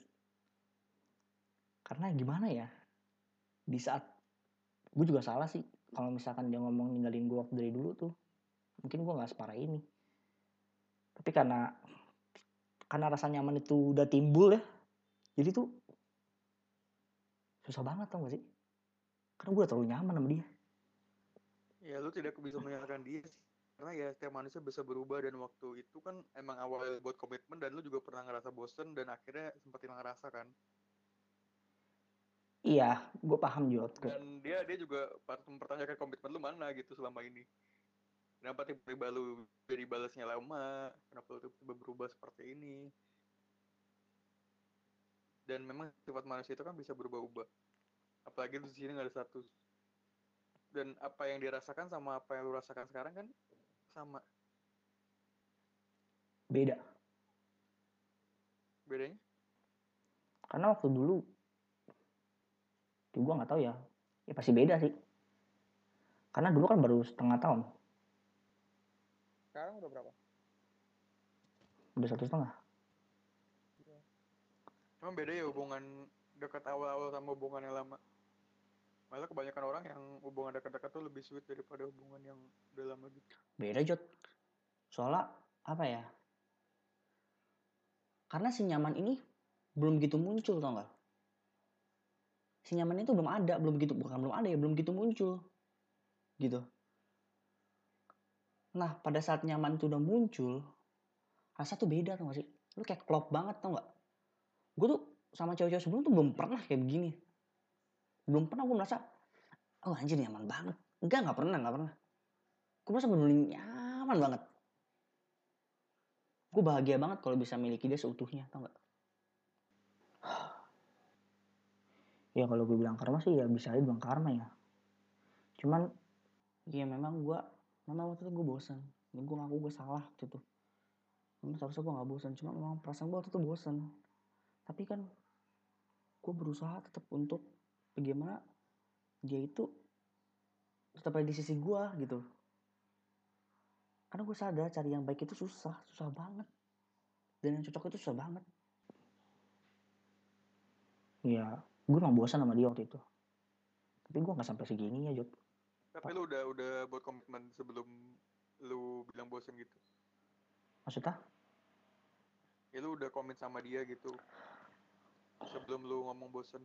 karena gimana ya? Di saat gue juga salah sih kalau misalkan dia ngomong ninggalin gue waktu dari dulu tuh mungkin gue nggak separah ini. Tapi karena karena rasa nyaman itu udah timbul ya jadi tuh susah banget tau gak sih? Karena gue udah terlalu nyaman sama dia. Ya lu tidak bisa menyalahkan dia sih. Karena ya setiap manusia bisa berubah dan waktu itu kan emang awal buat komitmen dan lu juga pernah ngerasa bosen dan akhirnya sempat hilang rasa kan iya gue paham Jod dan dia dia juga mempertanyakan komitmen lu mana gitu selama ini. Kenapa tiba-tiba lu jadi balasnya lama kenapa lu tiba-tiba berubah seperti ini? Dan memang sifat manusia itu kan bisa berubah-ubah. Apalagi di sini nggak ada status. Dan apa yang dirasakan sama apa yang lu rasakan sekarang kan sama. Beda. Bedanya? Karena waktu dulu ya gue nggak tahu ya. Ya pasti beda sih. Karena dulu kan baru setengah tahun. Sekarang udah berapa? Udah satu setengah. Emang beda ya hubungan dekat awal-awal sama hubungan yang lama. Malah kebanyakan orang yang hubungan dekat-dekat tuh lebih sweet daripada hubungan yang udah lama gitu. Beda Jod soalnya apa ya? Karena si nyaman ini belum gitu muncul tau gak nyaman itu belum ada belum gitu bukan belum ada ya belum gitu muncul. Gitu. Nah pada saat nyaman itu udah muncul rasa tuh beda gak sih? Lu kayak klop banget tau gak gue tuh sama cewek-cewek sebelum tuh belum pernah kayak begini. Belum pernah gue merasa oh anjir nyaman banget. Enggak nggak pernah nggak pernah. Gue merasa bener nyaman banget. Gue bahagia banget kalau bisa miliki dia seutuhnya tau gak ya kalau gue bilang karma sih ya bisa aja bilang karma ya. Cuman ya memang gue memang waktu itu gue bosan dan gue ngaku gue salah waktu itu. Memang seharusnya gue gak bosan cuma memang perasaan gue waktu itu bosan tapi kan gue berusaha tetap untuk bagaimana dia itu tetap ada di sisi gue gitu. Karena gue sadar cari yang baik itu susah susah banget. Dan yang cocok itu susah banget. Ya gue emang bosan sama dia waktu itu tapi gue nggak sampai segini ya Jod Tapi lu udah udah buat komitmen sebelum lu bilang bosen gitu. maksudnya Ya lu udah komit sama dia gitu. Sebelum lu ngomong bosen.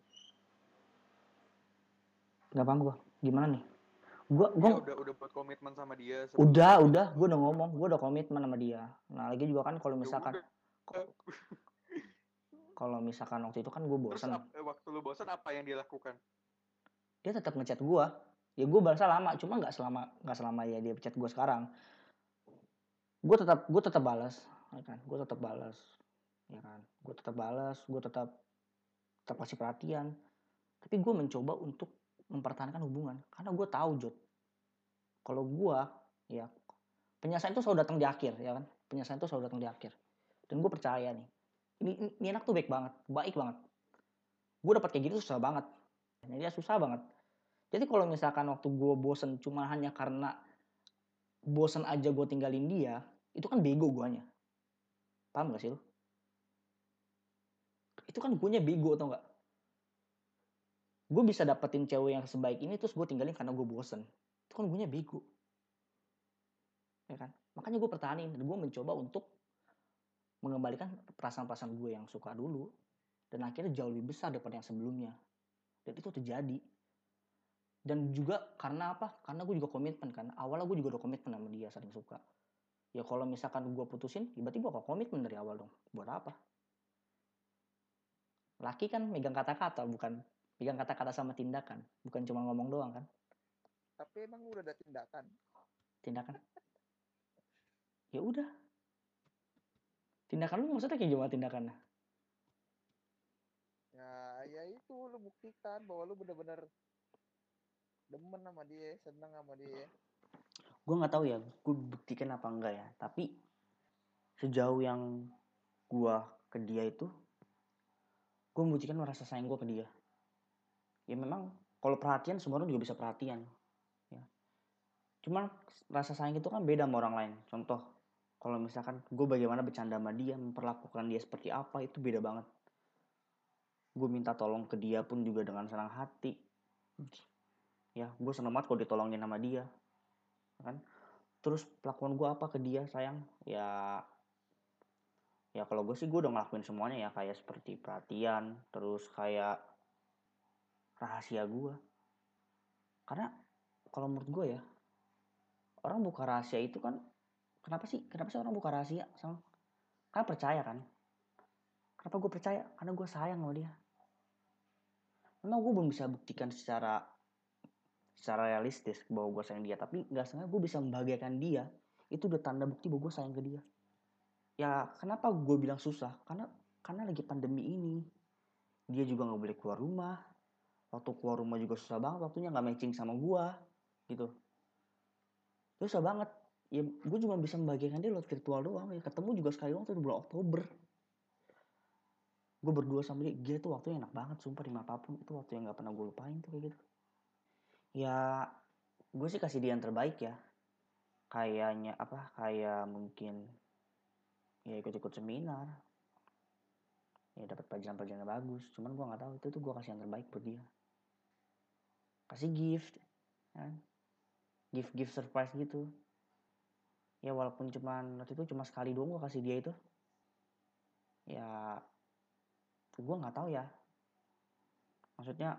nggak paham gue gimana nih gue gue Ya udah udah buat komitmen sama dia. sebelum- udah udah gue udah ngomong gue udah komitmen sama dia nah lagi juga kan kalau Ya misalkan udah. Kalau misalkan waktu itu kan gue bosan waktu lu bosen apa yang dia lakukan? dia tetap ngechat gue ya gue balasnya lama cuma nggak selama nggak selama ya dia chat gue sekarang. Gue tetap gue tetap balas ya kan? Gue tetap balas ya kan? Gue tetap balas gue tetap tetap kasih perhatian. Tapi gue mencoba untuk mempertahankan hubungan karena gue tahu Jod. Kalau gue ya penyelesaian itu selalu datang di akhir ya kan? Penyelesaian itu selalu datang di akhir. Dan gue percaya nih ini, ini, anak tuh baik banget baik banget. Gue dapat kayak gitu susah banget. Dia susah banget. Jadi kalau misalkan waktu gue bosen cuma hanya karena bosen aja gue tinggalin dia itu kan bego guanya. Paham gak sih lu? Itu kan guanya bego tau gak? Gue bisa dapetin cewek yang sebaik ini terus gue tinggalin karena gue bosen. Itu kan guanya bego. Ya kan? Makanya gue pertahanin dan gue mencoba untuk mengembalikan perasaan-perasaan gue yang suka dulu. Dan akhirnya jauh lebih besar daripada yang sebelumnya. Dan itu terjadi. Dan juga karena apa? Karena gue juga komitmen kan. Awalnya gue juga udah komitmen sama dia saling suka. Ya kalau misalkan gue putusin ya berarti gue bakal komitmen dari awal dong. Buat apa? Laki kan megang kata-kata bukan megang kata-kata sama tindakan. Bukan cuma ngomong doang kan? Tapi emang udah ada tindakan. tindakan? Ya udah tindakan lu maksudnya kayak gimana tindakannya? Ya, ya itu lu buktikan bahwa lu bener-bener demen sama dia, seneng sama dia. gue nggak tahu ya gue buktikan apa enggak ya. Tapi sejauh yang gue ke dia itu gue membuktikan rasa sayang gue ke dia. Ya memang kalau perhatian semua orang juga bisa perhatian ya. Cuman rasa sayang itu kan beda sama orang lain. Contoh kalau misalkan gue bagaimana bercanda sama dia memperlakukan dia seperti apa itu beda banget. Gue minta tolong ke dia pun juga dengan senang hati. Ya gue seneng banget kalau ditolongin sama dia kan? Terus pelakuan gue apa ke dia sayang? Ya ya kalau gue sih gue udah ngelakuin semuanya ya kayak seperti perhatian terus kayak rahasia gue karena kalau menurut gue ya orang buka rahasia itu kan kenapa sih? Kenapa sih orang buka rahasia sama? Karena percaya kan? Kenapa gue percaya? Karena gue sayang sama dia. Memang gue belum bisa buktikan secara secara realistis bahwa gue sayang dia. Tapi nggak sengaja gue bisa membahagiakan dia itu udah tanda bukti bahwa gue sayang ke dia. Ya kenapa gue bilang susah? Karena karena lagi pandemi ini. Dia juga nggak boleh keluar rumah. Waktu keluar rumah juga susah banget waktunya nggak matching sama gue gitu. Susah banget ya gue cuma bisa membahagiakan dia lewat virtual doang ya. Ketemu juga sekali tuh di bulan Oktober. Gue berdua sama dia dia tuh waktunya enak banget sumpah di apa pun itu waktu yang nggak pernah gue lupain tuh kayak gitu. Ya gue sih kasih dia yang terbaik ya. Kayaknya apa kayak mungkin ya ikut-ikut seminar. Ya dapat pelajaran-pelajaran yang bagus. Cuman gue nggak tahu itu tuh gue kasih yang terbaik buat dia. Kasih gift kan? Gift gift surprise gitu ya walaupun cuman waktu itu cuma sekali doang gue kasih dia itu. Ya gue nggak tahu ya. Maksudnya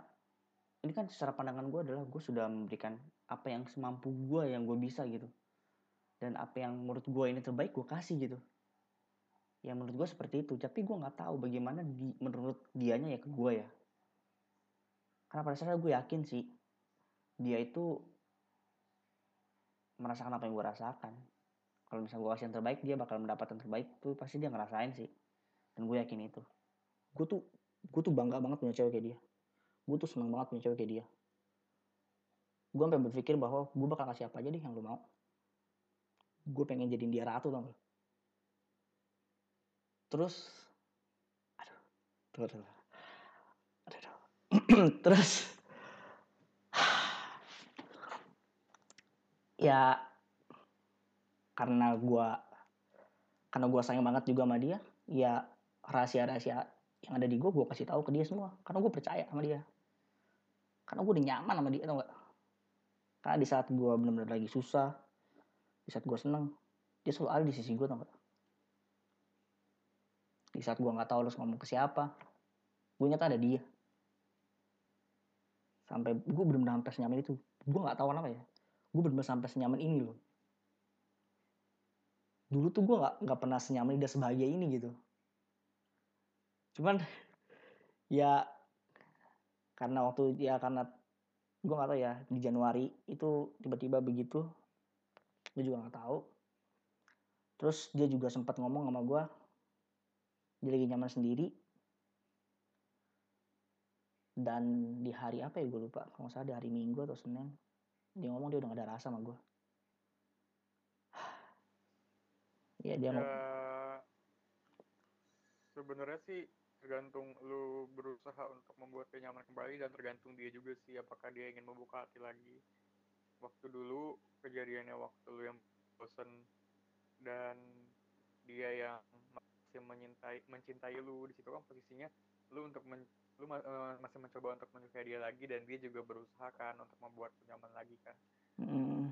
ini kan secara pandangan gue adalah gue sudah memberikan apa yang semampu gue yang gue bisa gitu. Dan apa yang menurut gue ini terbaik gue kasih gitu. Ya menurut gue seperti itu. Tapi gue nggak tahu bagaimana di, menurut dianya ya ke gue ya. Karena pada saat gue yakin sih dia itu merasakan apa yang gue rasakan kalau misalnya gue kasih yang terbaik dia bakal mendapat yang terbaik. Tuh pasti dia ngerasain sih. Dan gue yakin itu. Gue tuh gue tuh bangga banget punya cewek kayak dia. Gue tuh seneng banget punya cewek kayak dia. Gue sampai berpikir bahwa gue bakal kasih apa aja deh yang lu mau. Gue pengen jadiin dia ratu tau gak terus aduh aduh, aduh, aduh. (clears throat) terus (sighs) ya karena gue karena gue sayang banget juga sama dia ya rahasia-rahasia yang ada di gue gue kasih tahu ke dia semua. Karena gue percaya sama dia. Karena gue udah nyaman sama dia tau gak karena di saat gue bener-bener lagi susah di saat gue seneng dia selalu ada di sisi gue tau gak di saat gue nggak tahu harus ngomong ke siapa gue nyata ada dia. Sampai gue bener-bener sampai senyaman itu. Gue nggak tahu kenapa ya. Gue bener-bener sampai senyaman ini loh dulu tuh gue nggak nggak pernah senyaman dan sebahagia ini gitu. Cuman ya karena waktu ya karena gue nggak tahu ya di Januari itu tiba-tiba begitu gue juga nggak tahu. Terus dia juga sempat ngomong sama gue dia lagi nyaman sendiri. Dan di hari apa ya gue lupa kalau nggak salah di hari Minggu atau Senin dia ngomong dia udah gak ada rasa sama gue ya dia ya mau sebenarnya sih tergantung lu berusaha untuk membuat dia nyaman kembali dan tergantung dia juga sih apakah dia ingin membuka hati lagi. Waktu dulu kejadiannya waktu lu yang bosen dan dia yang masih mencintai mencintai lu di situ kan posisinya lu untuk men, lu ma- eh, masih mencoba untuk menyukai dia lagi dan dia juga berusaha kan untuk membuat lu nyaman lagi kan. Mm,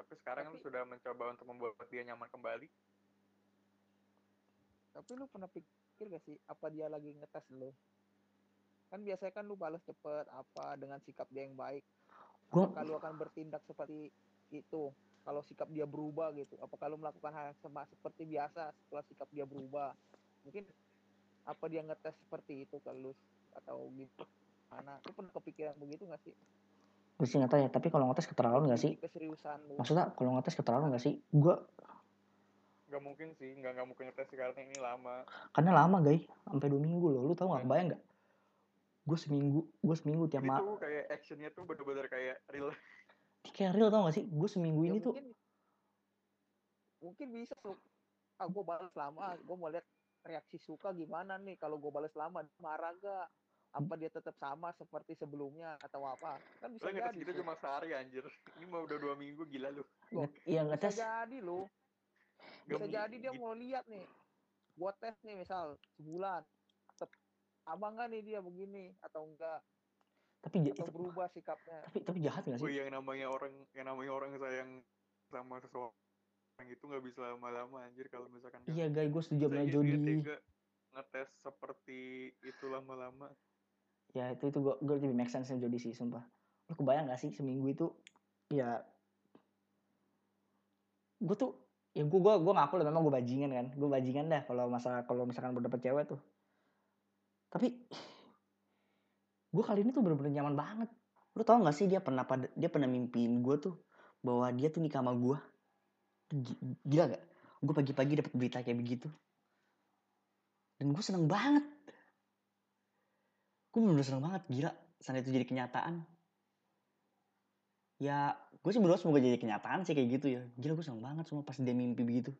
tapi sekarang lu Tapi- sudah mencoba untuk membuat dia nyaman kembali Tapi lu pernah pikir gak sih apa dia lagi ngetes lu? Kan biasanya kan lu balas cepet apa dengan sikap dia yang baik. gue Apakah lu akan bertindak seperti itu? Kalau sikap dia berubah gitu. Apakah lu melakukan hal yang sama seperti biasa setelah sikap dia berubah? Mungkin apa dia ngetes seperti itu ke lu atau gitu? Mana? Lu pernah kepikiran begitu gak sih? gue sih nggak tahu ya tapi kalau ngetes keterlaluan gak sih Keseriusan lu. maksudnya kalau ngetes keterlaluan gak sih gue nggak mungkin sih nggak nggak mungkin ngetes sih, karena ini lama karena lama guys sampai dua minggu loh lu tau nggak kebayang nggak gue seminggu gue seminggu tiap Jadi ma tuh kayak actionnya tuh bener-bener kayak real kayak real tau gak sih gue seminggu Ya ini tuh mungkin mungkin bisa tuh. Ah, gue balas lama, gue mau lihat reaksi suka gimana nih kalau gue balas lama marah gak? Apa dia tetap sama seperti sebelumnya atau apa? Kan bisa jadi. gitu tuh. cuma sehari anjir ini mau udah dua minggu gila lu iya Bisa ngetes jadi loh. Nggak Bisa jadi dia gitu. mau lihat nih. Gua tes nih misal sebulan. Tetap sama nggak nih dia begini atau enggak tapi atau itu- berubah sikapnya. tapi tapi jahat gak oh sih yang namanya orang yang namanya orang sayang sama seseorang itu nggak bisa lama-lama anjir kalau misalkan iya guys gue setuju sama Jody ngetes seperti itu lama-lama ya itu itu gue gue lebih make sense sama Jody sih sumpah lu kebayang gak sih seminggu itu ya gue tuh ya gue gue gue ngaku lah memang gue bajingan kan. Gue bajingan dah kalau masalah kalau misalkan udah dapet cewek tuh. Tapi gue kali ini tuh bener-bener nyaman banget. Lu tau gak sih dia pernah pada dia pernah mimpiin gue tuh bahwa dia tuh nikah sama gue Gi- gila gak? Gue pagi-pagi dapat berita kayak begitu. Dan gue seneng banget. Gue bener-bener seneng banget gila. Saat itu jadi kenyataan ya gue sih berdoa semoga jadi kenyataan sih kayak gitu ya. Gila gue seneng banget semua pas dia mimpi begitu.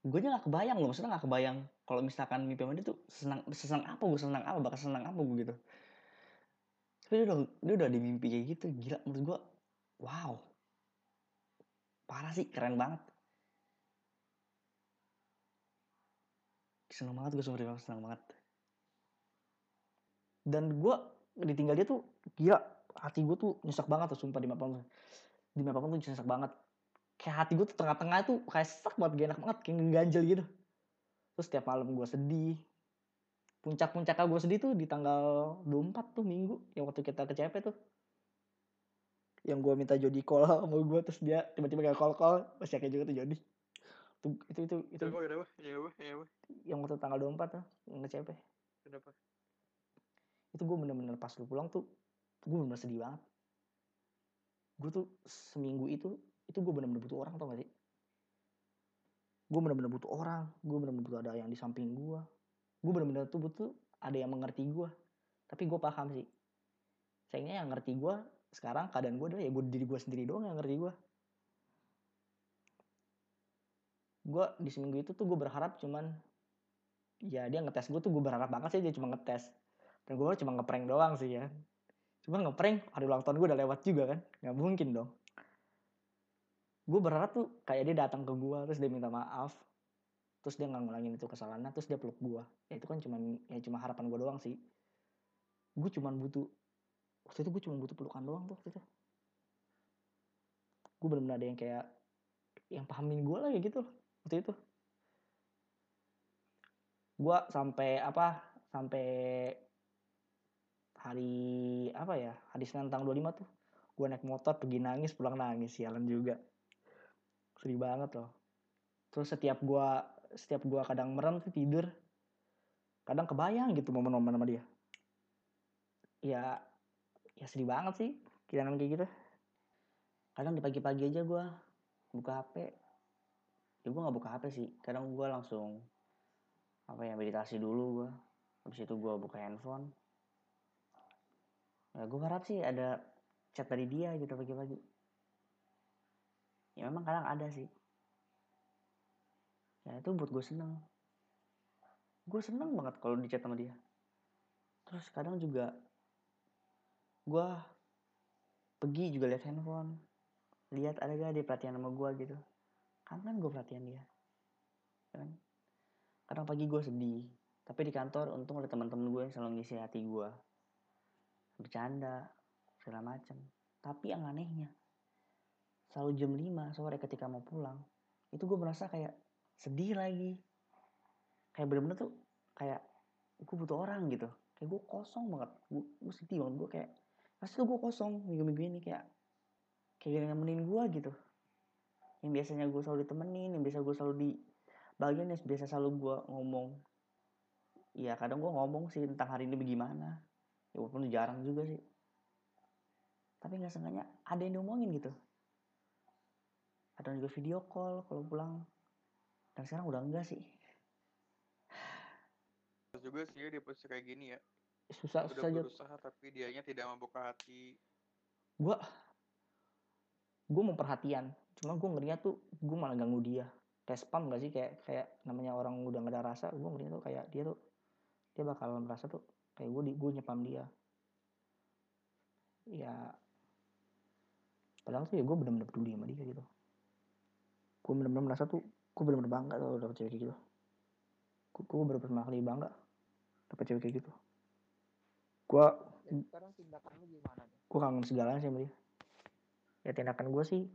Gue aja gak kebayang loh maksudnya gak kebayang kalau misalkan mimpi sama dia tuh senang sesenang apa gue senang apa bakal senang apa gue gitu. Tapi dia udah dia udah di mimpi kayak gitu gila menurut gue wow. Parah sih keren banget. Seneng banget gue sumpah seneng banget. Dan gue ditinggal dia tuh gila hati gue tuh nyesek banget tuh sumpah di mapam di mapam tuh nyesek banget. Kayak hati gue tuh tengah-tengah tuh kayak sesak banget gak enak banget kayak ngeganjel gitu. Terus setiap malam gue sedih. Puncak-puncaknya gue sedih tuh di tanggal 24 tuh minggu yang waktu kita ke CP tuh. Yang gue minta Jody call (laughs) sama gue terus dia tiba-tiba gak call call masih kayak juga tuh Jody. Itu itu itu. Itu kenapa ya ya yang waktu tanggal 24 tuh yang ke CP kenapa? Itu gue bener-bener pas lu pulang tuh gue bener-bener sedih banget. Gue tuh seminggu itu itu gue bener-bener butuh orang tau gak sih? Gue bener-bener butuh orang gue bener-bener butuh ada yang di samping gue gue bener-bener tuh butuh ada yang mengerti gue tapi gue paham sih. Sayangnya yang ngerti gue sekarang keadaan gue adalah ya gue diri gue sendiri doang yang ngerti gue gue di seminggu itu tuh gue berharap cuman ya dia ngetes gue tuh gue berharap banget sih dia cuma ngetes. Dan gue cuma ngeprank doang sih ya cuma ngeprank hari ulang tahun gue udah lewat juga kan. Nggak mungkin dong. Gue berharap tuh kayak dia datang ke gue terus dia minta maaf. Terus dia nggak ngulangin itu kesalahannya terus dia peluk gue ya itu kan cuma ya cuma harapan gue doang sih. Gue cuma butuh waktu itu gue cuma butuh pelukan doang tuh waktu itu. Gue benar-benar ada yang kayak yang pahamin gue lah kayak gitu waktu itu. Gue sampai apa sampai hari apa ya hari Senin tanggal 25 tuh gue naik motor pergi nangis pulang nangis sialan juga. Sedih banget loh. Terus setiap gue setiap gue kadang merem tuh tidur kadang kebayang gitu momen-momen sama dia. Ya ya sedih banget sih kirangan kayak gitu. Kadang di pagi-pagi aja gue buka HP ya gue nggak buka HP sih kadang gue langsung apa ya meditasi dulu gue habis itu gue buka handphone ya gue harap sih ada chat dari dia gitu pagi-pagi. Ya memang kadang ada sih. Ya itu buat gue seneng. Gue seneng banget kalau di chat sama dia. Terus kadang juga gue pergi juga lihat handphone. Lihat ada gak dia perhatian sama gue gitu. Kangen gue perhatian dia. Ya kan? Kadang pagi gue sedih tapi di kantor untung ada teman-teman gue yang selalu ngisi hati gue bercanda segala macem. Tapi yang anehnya selalu jam 5 sore ketika mau pulang itu gue merasa kayak sedih lagi. Kayak bener-bener tuh kayak gue butuh orang gitu. Kayak gue kosong banget. Gue, gue sedih banget. Gue kayak pasti tuh gue kosong minggu-minggu ini? Kayak kayak gak nemenin gue gitu. Yang biasanya gue selalu ditemenin yang biasa gue selalu di bagian yang biasa selalu gue ngomong. Ya kadang gue ngomong sih tentang hari ini bagaimana ya walaupun jarang juga sih. Tapi nggak sengaja ada yang diomongin gitu. Ada juga video call kalau pulang. Dan sekarang udah enggak sih. Terus juga sih ya di posisi kayak gini ya. Susah udah susah berusaha tapi dianya tidak membuka hati. Gue gue mau perhatian. Cuma gue ngerinya tuh gue malah ganggu dia. Kayak spam gak sih? Kayak kayak namanya orang udah gak ada rasa gue ngerinya tuh kayak dia tuh dia bakal merasa tuh kayak gue di gue nyepam dia. Ya padahal tuh ya gue bener-bener peduli sama dia gitu. Gue bener-bener merasa tuh gue bener-bener bangga tuh dapet cewek kayak gitu. Gue, gue bener-bener pertama kali bangga dapet cewek kayak gitu. Gue Ya, sekarang tindakan lu gimana gue kangen segalanya sih sama dia. Ya tindakan gue sih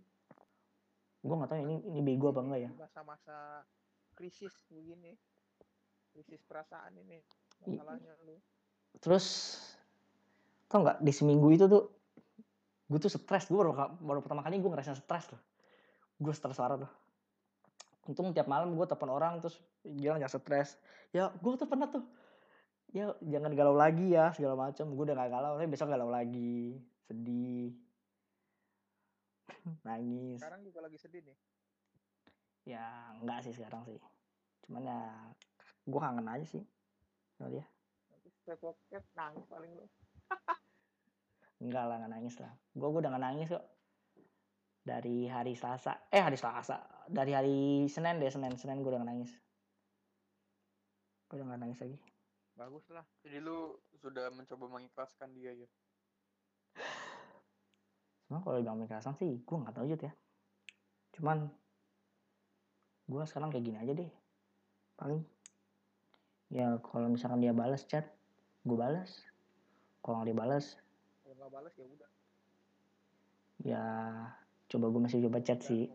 gue nggak tahu ini ini bego apa enggak ya. Masa-masa krisis begini. Krisis perasaan ini. Masalahnya lu. terus tau nggak di seminggu itu tuh gue tuh stres. Gue baru baru pertama kali gue ngerasain stres tuh. Gue stres parah tuh. Untung tiap malam gue telepon orang terus bilang jangan stres. Ya gue tuh pernah tuh ya jangan galau lagi ya segala macam gue udah gak galau tapi besok galau lagi. Sedih. (laughs) Nangis. Sekarang juga lagi sedih nih. ya enggak sih sekarang sih. Cuman ya gue kangen aja sih straight pocket nangis paling lu. (laughs) enggak lah nggak nangis lah. Gue udah nggak nangis kok. Dari hari Selasa eh hari Selasa. Dari hari Senin deh Senin. Senin gue udah nggak nangis. Gue udah nggak nangis lagi. Bagus lah. jadi lu sudah mencoba mengikhlaskan dia ya? Cuma kalau dibilang kekerasan sih gue nggak tahu Jut ya. Cuman gue sekarang kayak gini aja deh. Paling ya kalau misalkan dia balas chat gue balas kalau nggak dia balas Kalau nggak balas ya udah. ya coba gue masih coba chat sih.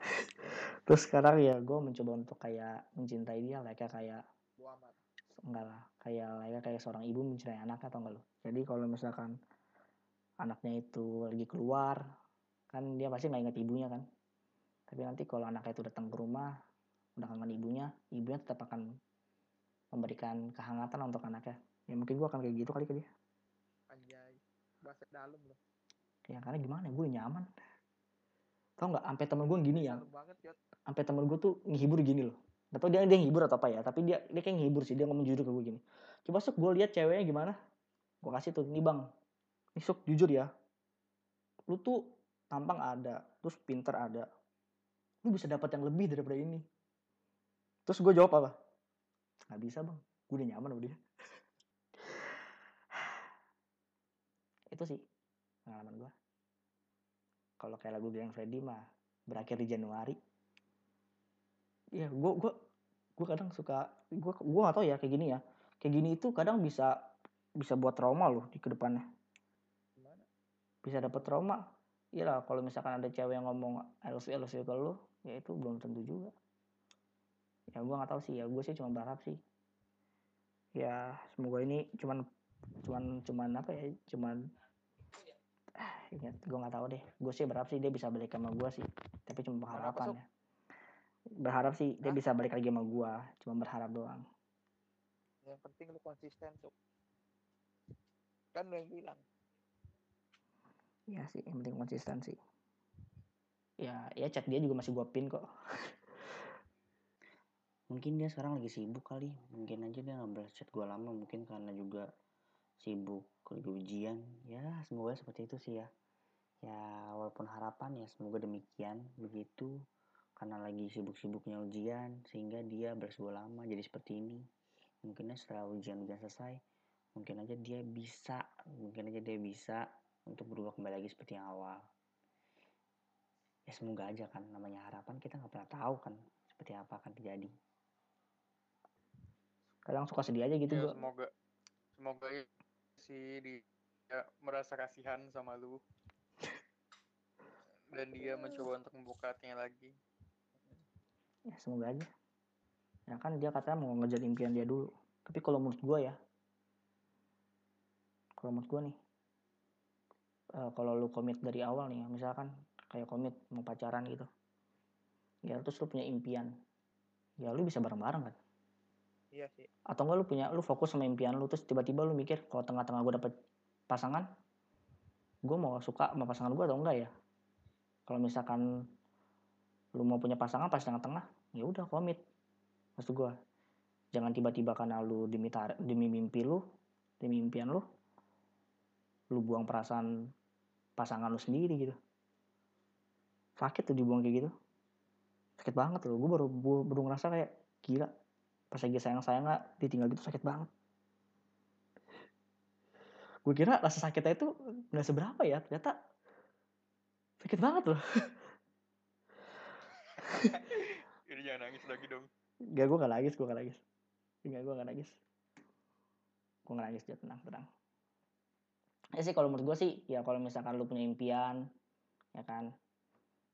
(laughs) terus sekarang ya gue mencoba untuk kayak mencintai dia lah kayak kayak enggak lah kayak layaknya kayak seorang ibu mencintai anaknya atau enggak lo jadi kalau misalkan anaknya itu lagi keluar kan dia pasti nggak ingat ibunya kan? Tapi nanti kalau anaknya itu datang ke rumah udah kangen ibunya ibunya tetap akan memberikan kehangatan untuk anaknya ya mungkin gue akan kayak gitu kali ke dia Anjay. Bahasa dalam loh. ya karena gimana gue nyaman tau nggak sampai temen gue gini ya sampai temen gue tuh ngehibur gini loh Gak tau dia dia ngibur atau apa ya, tapi dia dia kayak ngibur sih, dia ngomong jujur ke gue gini. Coba sok gue lihat ceweknya gimana. Gue kasih tuh, nih bang, nih sok jujur ya. Lu tuh tampang ada, terus pinter ada. Lu bisa dapat yang lebih daripada ini. Terus gue jawab apa? Gak bisa bang, gue udah nyaman sama dia. Itu sih pengalaman gue. Kalau kayak lagu Glenn Freddy mah berakhir di Januari. Iya, gue gue gue kadang suka gue gue gak tau ya kayak gini ya. Kayak gini itu kadang bisa bisa buat trauma loh di ke depannya. Bisa dapet trauma. Iya lah, kalau misalkan ada cewek yang ngomong I love you, I love you ke lu, ya itu belum tentu juga. Ya gue nggak tahu sih, ya gue sih cuma berharap sih. Ya semoga ini cuman cuman cuman apa ya, cuman ah, (sighs) ingat gue nggak tahu deh. Gue sih berharap sih dia bisa balik sama gue sih, tapi cuma pengharapan ya. Berharap sih dia bisa balik lagi sama gue, cuma berharap doang. Yang penting lu konsisten, Cuk. Kan lu yang bilang. Ya sih, yang penting konsisten sih. Ya, ya chat dia juga masih gue pin kok. (laughs) mungkin dia sekarang lagi sibuk kali. Mungkin aja dia nggak balas chat gue lama. Mungkin karena juga sibuk lagi ujian. Ya, semoga seperti itu sih ya. Ya, walaupun harapan ya semoga demikian begitu. Karena lagi sibuk-sibuknya ujian, sehingga dia balas gue lama jadi seperti ini. Mungkin aja setelah ujian-ujian selesai, mungkin aja dia bisa, mungkin aja dia bisa untuk berubah kembali lagi seperti yang awal. Ya semoga aja kan, namanya harapan kita nggak pernah tahu kan seperti apa akan terjadi. Kadang suka sedih aja gitu Ya, gua. semoga semoga si dia merasa kasihan sama lu (laughs) dan dia mencoba untuk membuka hatinya lagi. Ya semoga aja. Ya kan dia katanya mau ngejar impian dia dulu. Tapi kalau menurut gua ya, kalau menurut gua nih, eh, kalau lu komit dari awal nih, ya, misalkan kayak komit mau pacaran gitu, ya terus lu punya impian, ya lu bisa bareng-bareng kan. Iya sih. atau enggak lu punya lu fokus sama impian lu terus tiba-tiba lu mikir kalau tengah-tengah gue dapet pasangan gue mau suka sama pasangan gue atau enggak ya? Kalau misalkan lu mau punya pasangan pas tengah-tengah ya udah komit. Maksud gue jangan tiba-tiba karena lu demi tar- demi mimpi lu demi impian lu lu buang perasaan pasangan lu sendiri gitu. Sakit tuh dibuang kayak gitu. Sakit banget loh gue baru baru ngerasa kayak gila pas lagi sayang-sayang nggak ditinggal gitu sakit banget. Gue kira rasa sakitnya itu nggak seberapa ya ternyata sakit banget loh. (laughs) Jadi jangan nangis lagi dong. gak gue gak nangis gue gak nangis. Enggak gue gak nangis. Gue gak nangis dia tenang tenang. Ya sih kalau menurut gue sih ya kalau misalkan lu punya impian ya kan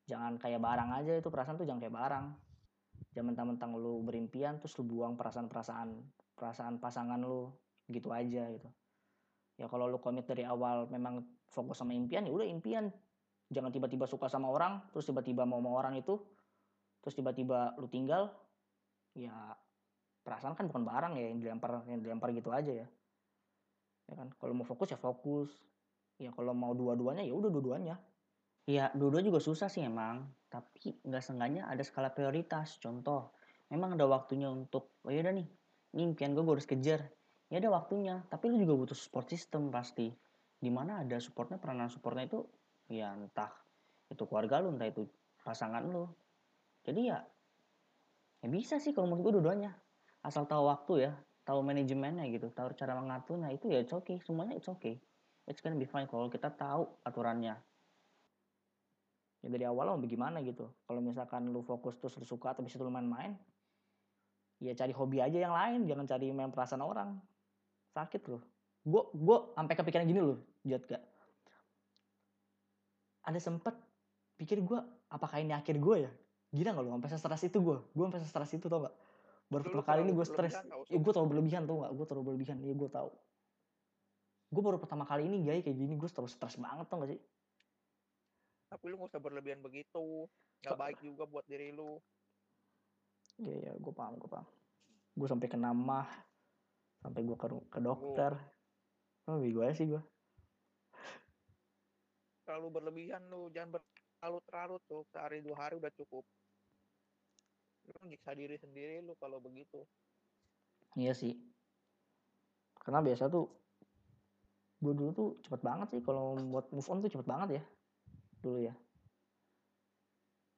jangan kayak barang aja. Itu perasaan tuh jangan kayak barang jangan mentang-mentang lu berimpian terus lu buang perasaan-perasaan perasaan pasangan lu gitu aja gitu. Ya kalau lu komit dari awal memang fokus sama impian ya udah impian. Jangan tiba-tiba suka sama orang terus tiba-tiba mau sama orang itu terus tiba-tiba lu tinggal ya perasaan kan bukan barang ya yang dilempar yang dilempar gitu aja ya. Ya kan kalau mau fokus ya fokus. Ya kalau mau dua-duanya ya udah dua-duanya. Ya dua-dua juga susah sih emang tapi nggak seenggaknya ada skala prioritas. Contoh memang ada waktunya untuk oh ya udah nih ini impian gue gue harus kejar. Ya ada waktunya tapi lu juga butuh support system pasti. Di mana ada supportnya peranan supportnya itu ya entah itu keluarga lu entah itu pasangan lu. Jadi ya ya bisa sih kalau menurut gue dua-duanya. Asal tahu waktu ya tahu manajemennya gitu tahu cara mengaturnya itu ya it's okay. Semuanya it's okay. It's gonna be fine kalau kita tahu aturannya ya dari awal mau bagaimana gitu. Kalau misalkan lu fokus terus lu suka tapi situ lu main-main ya cari hobi aja yang lain. Jangan cari main perasaan orang. Sakit loh gue gue sampai kepikiran gini loh jat gak ada sempet pikir gue apakah ini akhir gue ya? Gila gak lu? Sampai stres itu gue gue sampai stres itu tau gak baru Lu- pertama lu kali ini gue stres tau, ya gue terlalu berlebihan tau gak gue terlalu berlebihan. Iya gue tau gue baru pertama kali ini gay kayak gini gue terlalu stres banget tau gak sih Tapi lu gak usah berlebihan begitu. Gak So- baik juga buat diri lu. Iya iya gue paham gue paham. Gue sampai kena mah, sampai gue ke, ke dokter. Oh gue sih gue. Terlalu berlebihan lu. Jangan ber- terlalu terlalu tuh. Sehari dua hari udah cukup. lu nyiksa diri sendiri lu kalau begitu Iya sih. Karena biasa tuh gue dulu tuh cepet banget sih kalau buat move on tuh cepet banget ya dulu ya.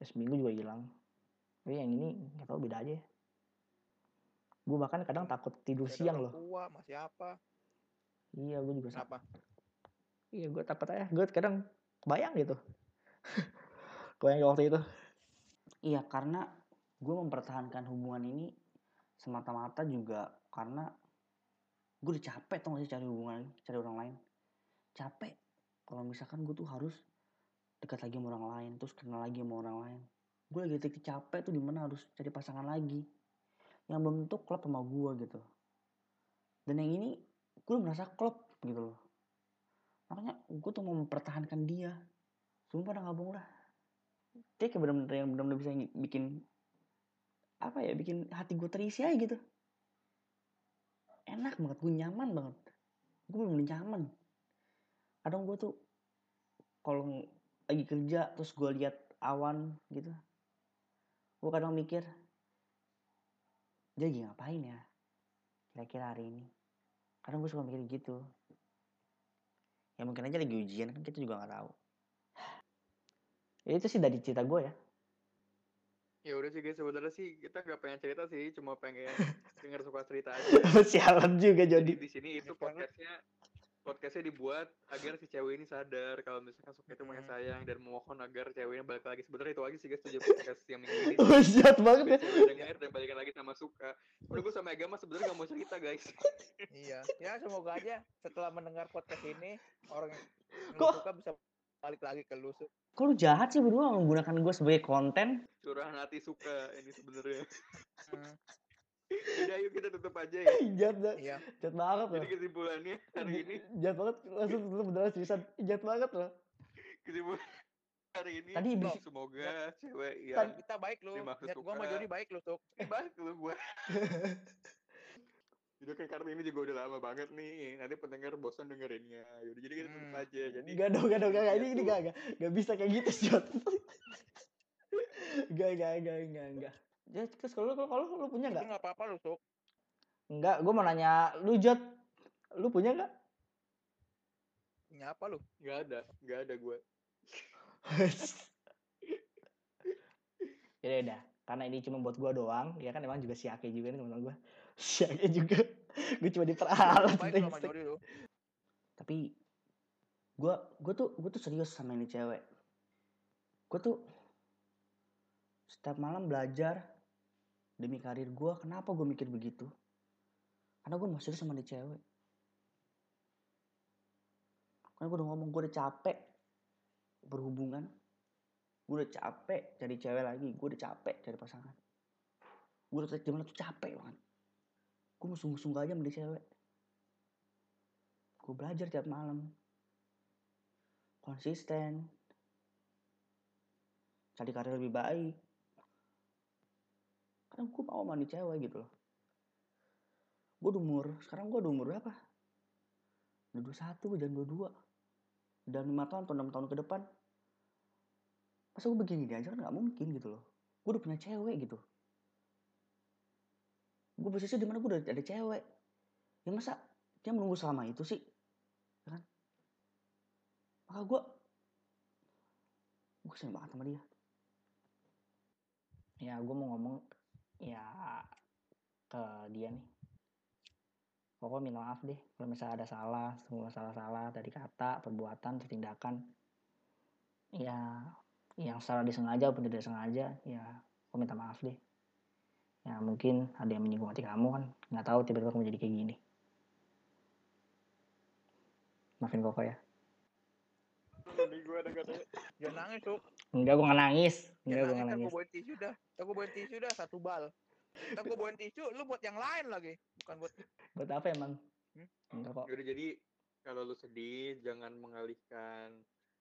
Ya, seminggu juga hilang. Tapi yang ini nggak tahu beda aja. ya. Gue bahkan kadang takut tidur siang loh. tua masih apa Iya gue juga sama. kenapa Iya gue takut aja. Gue kadang kebayang gitu. (laughs) kebayang waktu itu. Iya karena gue mempertahankan hubungan ini semata-mata juga karena gue udah capek tau gak sih cari hubungan, cari orang lain. Capek. Kalau misalkan gue tuh harus dekat lagi sama orang lain, terus kenal lagi sama orang lain. Gue lagi titik capek tuh di mana harus cari pasangan lagi. Yang belum tentu klop sama gue gitu. Dan yang ini gue merasa klop gitu loh makanya gue tuh mau mempertahankan dia sumpah dah ngabung lah dia kayak bener-bener yang bener-bener bisa bikin apa ya bikin hati gue terisi aja gitu enak banget gue nyaman banget gue bener-bener nyaman kadang gue tuh kalau lagi kerja terus gue lihat awan gitu. Gue kadang mikir dia lagi ngapain ya kira-kira hari ini? Kadang gue suka mikir gitu. Ya mungkin aja lagi ujian kan kita juga nggak tahu. Ya itu sih dari cerita gue ya. Ya udah sih guys, sebenarnya sih kita nggak pengen cerita sih, cuma pengen (laughs) dengar suka cerita aja. sialan juga Jadi. Jadi di sini itu podcastnya podcastnya dibuat agar si cewek ini sadar kalau misalkan suka itu punya Hmm. sayang dan memohon agar ceweknya balik lagi. Sebenarnya itu aja sih guys tujuan podcast yang minggu ini. (laughs) oh jahat banget ya denger dan balikan lagi sama suka. Udah gue sama agama sebenarnya gak mau cerita guys. (laughs) iya ya semoga aja setelah mendengar podcast ini orang yang Kok- suka bisa balik lagi ke lu kok lu jahat sih berdua menggunakan gue sebagai konten Curahan hati suka ini sebenarnya. Udah yuk kita tutup aja ya. (laughs) jahat banget iya banget loh Jadi kesimpulannya hari ini jahat banget langsung lu beneran seriusan jahat banget loh kesimpulan hari ini Tadi berisik. semoga cewek kan yang kita baik lu Dimaksud lihat gua sama. Jody baik lu Suk. (laughs) baik lu gue Jadi kan karena ini juga udah lama banget nih. Nanti pendengar bosan dengerinnya. Yaudah jadi kita tutup Hmm. aja. Jadi Gak dong, gak dong, gak, gak. Ini, Ya ini tuh. gak, gak, gak bisa kayak gitu, Jot. (laughs) gak, gak, gak, gak, gak. Jadi, terus kalau lu, kalau lu, lu punya itu gak? nggak apa-apa lu Suk. Enggak, gue mau nanya, lu Jot, lu punya gak? punya apa lu nggak ada, nggak ada gue. (laughs) ya udah, karena ini cuma buat gue doang, ya kan emang juga si Ake juga nih teman gue. (laughs) Si Ake juga, gue cuma diperalat. Tapi, gue, gue tuh, gue tuh serius sama ini cewek. Gue tuh setiap malam belajar demi karir gue. Kenapa gue mikir begitu? Karena gue masih sama ini cewek. Karena gue udah ngomong gue udah capek berhubungan. Gue udah capek cari cewek lagi. Gue udah capek cari pasangan. Gue udah zaman tuh capek banget. Gue mau sungguh-sungguh aja sama cewek. Gue belajar tiap malam. Konsisten. Cari karir lebih baik. Karena gue mau nih cewek gitu loh. Gue umur, sekarang gue umur berapa? Udah 21, jangan 22. Dan 5 tahun atau 6 tahun ke depan. Masa gue begini aja kan gak mungkin gitu loh. Gue udah punya cewek gitu. Gue posisi di mana gue udah ada cewek. Ya masa dia menunggu selama itu sih? Ya kan? Maka gue gue kesel banget sama dia. Ya gue mau ngomong ya ke dia nih. Pokoknya minta maaf deh kalau misalnya ada salah, semua salah-salah dari kata, perbuatan, atau tindakan. Ya yang secara disengaja ataupun tidak sengaja, ya gue minta maaf deh. Ya mungkin ada yang menyinggung hati kamu kan, nggak tahu tiba-tiba kamu jadi kayak gini. Maafin koko ya. Gue nangis Suk. Enggak, gue nggak nangis. Enggak, gue nangis nangis. gue bawain tisu dah gue bawain tisu dah satu bal Ntar gue bawain tisu lu buat yang lain lagi bukan buat (laughs) Buat apa emang? Hmm? Enggak kok. Yaudah jadi kalau lu sedih jangan mengalihkan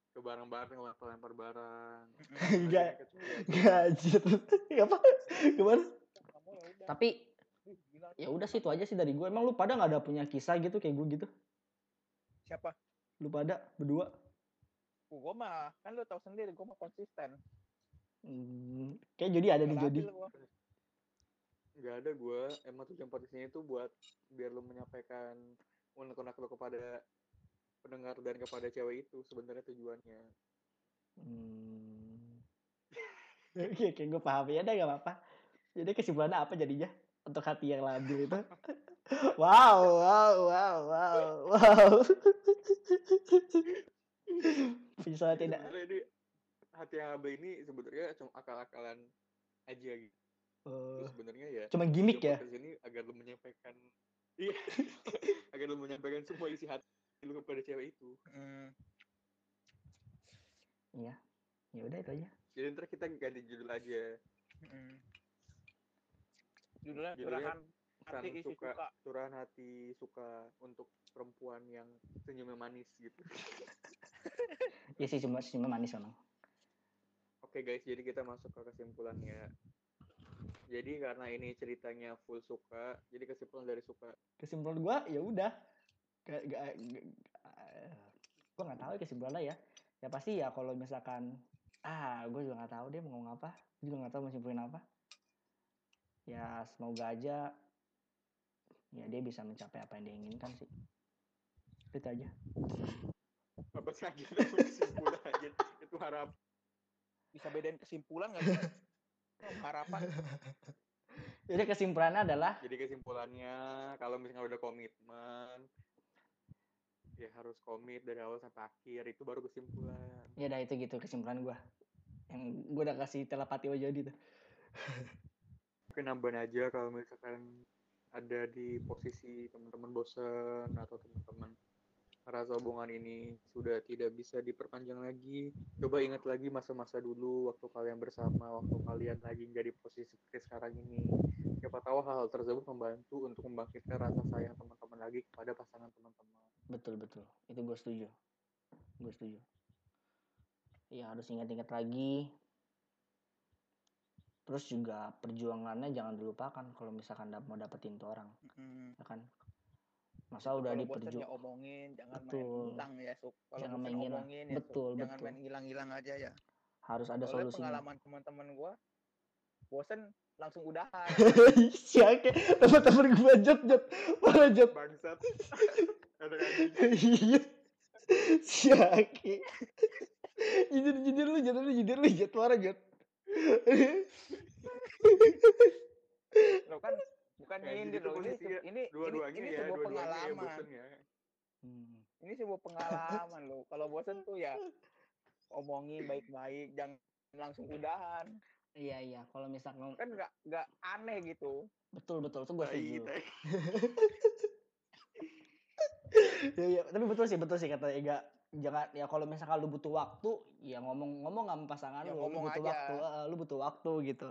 ke barang-barang lempar-lempar barang. (laughs) Enggak. Enggak anjir. (laughs) Apa? Gimana? ya Tapi ya udah sih itu aja sih dari gue. Emang lu pada nggak ada punya kisah gitu kayak gue gitu? siapa Lu pada berdua? Gue mah kan lu tahu sendiri gue mah konsisten Hmm, kayak jadi ada nih jadi. nggak ada gue emang tujuan podcast ini tuh buat biar lu menyampaikan unek-unek lu kepada pendengar dan kepada cewek itu sebenarnya tujuannya Hmm. Oke, oke, gue paham ya, udah gak apa-apa. Jadi kesimpulannya apa jadinya untuk hati yang labil itu? (laughs) wow, wow, wow, wow, wow. (laughs) (laughs) Bisa Jadi tidak? ini hati yang labil ini sebenarnya cuma akal-akalan aja gitu Terus sebenarnya ya cuma gimmick ya? ini agar lu menyampaikan (laughs) iya agar lu menyampaikan semua isi hati lu kepada cewek itu Hmm. Iya. Ya udah itu aja. jadi ntar kita ganti judul aja Hmm. Judulnya Judulnya curahan hati suka, suka. curahan hati suka untuk perempuan yang senyumnya manis gitu (laughs) Ya sih cuma cuma manis memang. Oke guys, jadi kita masuk ke kesimpulannya. Jadi karena ini ceritanya full suka, jadi kesimpulan dari suka. Kesimpulan gua ya udah. Gak, gak, gak, gue nggak tahu kesimpulannya ya. Ya pasti ya kalau misalkan ah gue juga nggak tahu dia mau ngomong apa. Gue juga nggak tahu mau simpulin apa. Ya semoga aja ya dia bisa mencapai apa yang dia inginkan sih. Itu aja. Sih kita kesimpulan aja? Itu harap. Bisa bedain kesimpulan nggak sih? Oh, harapan. (laughs) Jadi kesimpulannya adalah Jadi kesimpulannya kalau misalnya udah komitmen, ya harus komit dari awal sampai akhir. Itu baru kesimpulan. ya udah itu gitu kesimpulan gua. Yang gue udah kasih telepati aja gitu. (laughs) Mungkin nambahin aja kalau misalkan ada di posisi teman-teman bosen atau teman-teman merasa hubungan ini sudah tidak bisa diperpanjang lagi. Coba ingat lagi masa-masa dulu waktu kalian bersama, waktu kalian lagi nggak di posisi seperti sekarang ini. Siapa tahu hal tersebut membantu untuk membangkitkan rasa sayang teman-teman lagi kepada pasangan teman-teman. Betul betul. Itu gue setuju. Gue setuju. Ya harus ingat-ingat lagi. Terus juga perjuangannya jangan dilupakan kalau misalkan mau dapetin tuh orang, Hmm. ya kan? Masa udah Kalau bosan diperju ya omongin, jangan Betul. main hilang ya, Suk. Kalau Jangan main hilang. omongin ya, Suk. Betul, Jangan betul. main hilang-hilang aja ya. harus ada Soalnya solusinya. pengalaman teman-teman gua, bosan langsung udahan. (laughs) Siake, teman-teman gue jod jod, parah jod. Bangsat. (laughs) ada. Iya. Siake. Jujur jujur lu jujur lu jujur lu jod parah jod. Lo kan bukan Kayak nyindir loh, ini ini Dua-duanya ini, ini ya, sebuah ya pengalaman. bosen ya. Hmm. Ini sebuah pengalaman loh. Kalau bosan tuh ya omongin baik-baik, jangan langsung udahan. Iya iya, kalau misalkan Kan nggak nggak aneh gitu. betul betul tuh gue setuju. Iya, (laughs) iya, tapi betul sih, betul sih kata Ega. Jangan ya kalau misalkan lu butuh waktu, ya ngomong-ngomong sama pasangan Ya, lu, lu ngomong butuh aja. waktu, eh, lu butuh waktu gitu.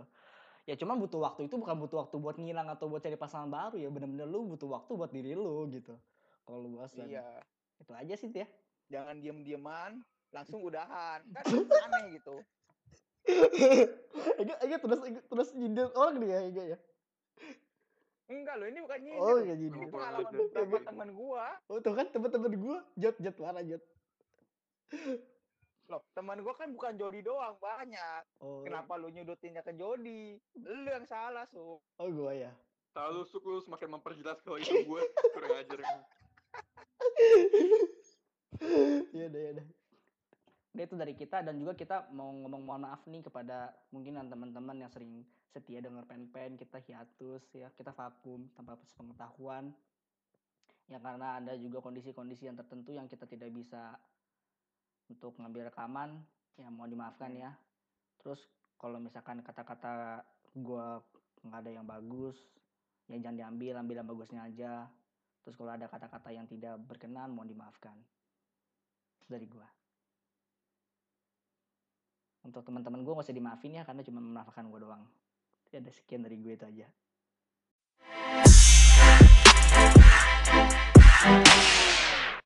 Ya cuman butuh waktu itu bukan butuh waktu buat ngilang atau buat cari pasangan baru ya, bener-bener lu butuh waktu buat diri lu gitu. Kalau lu bosan. Iya. Itu aja sih ya. Jangan diem-dieman, langsung udahan. Kan (laughs) aneh gitu. Ega, Ega terus Ega, terus nyindir orang nih ya Ega ya. Enggak loh, ini bukan nyindir. Oh, iya ini pengalaman beberapa iya. teman gua. Oh tuh kan teman-teman gua jod jod mana jod. Loh, teman gua kan bukan Jody doang, banyak. Oh, Kenapa lu nyudutinnya ke Jody? Lu yang salah, Su. Oh gua ya. Tahu lu suk lu semakin memperjelas kalau itu gue (laughs) kurang ajar. Iya deh, ya deh. Udah itu dari kita dan juga kita mau ngomong mohon maaf nih kepada mungkin teman-teman yang sering setia denger pen-pen kita hiatus ya kita vakum tanpa pengetahuan ya karena ada juga kondisi-kondisi yang tertentu yang kita tidak bisa untuk ngambil rekaman ya mohon dimaafkan ya. Terus kalau misalkan kata-kata gua nggak ada yang bagus ya jangan diambil ambil yang bagusnya aja. Terus kalau ada kata-kata yang tidak berkenan mohon dimaafkan. Dari gua. Untuk teman-teman gue gak usah dimaafin ya karena cuma menafikan gue doang. Ya ada sekian dari gue itu aja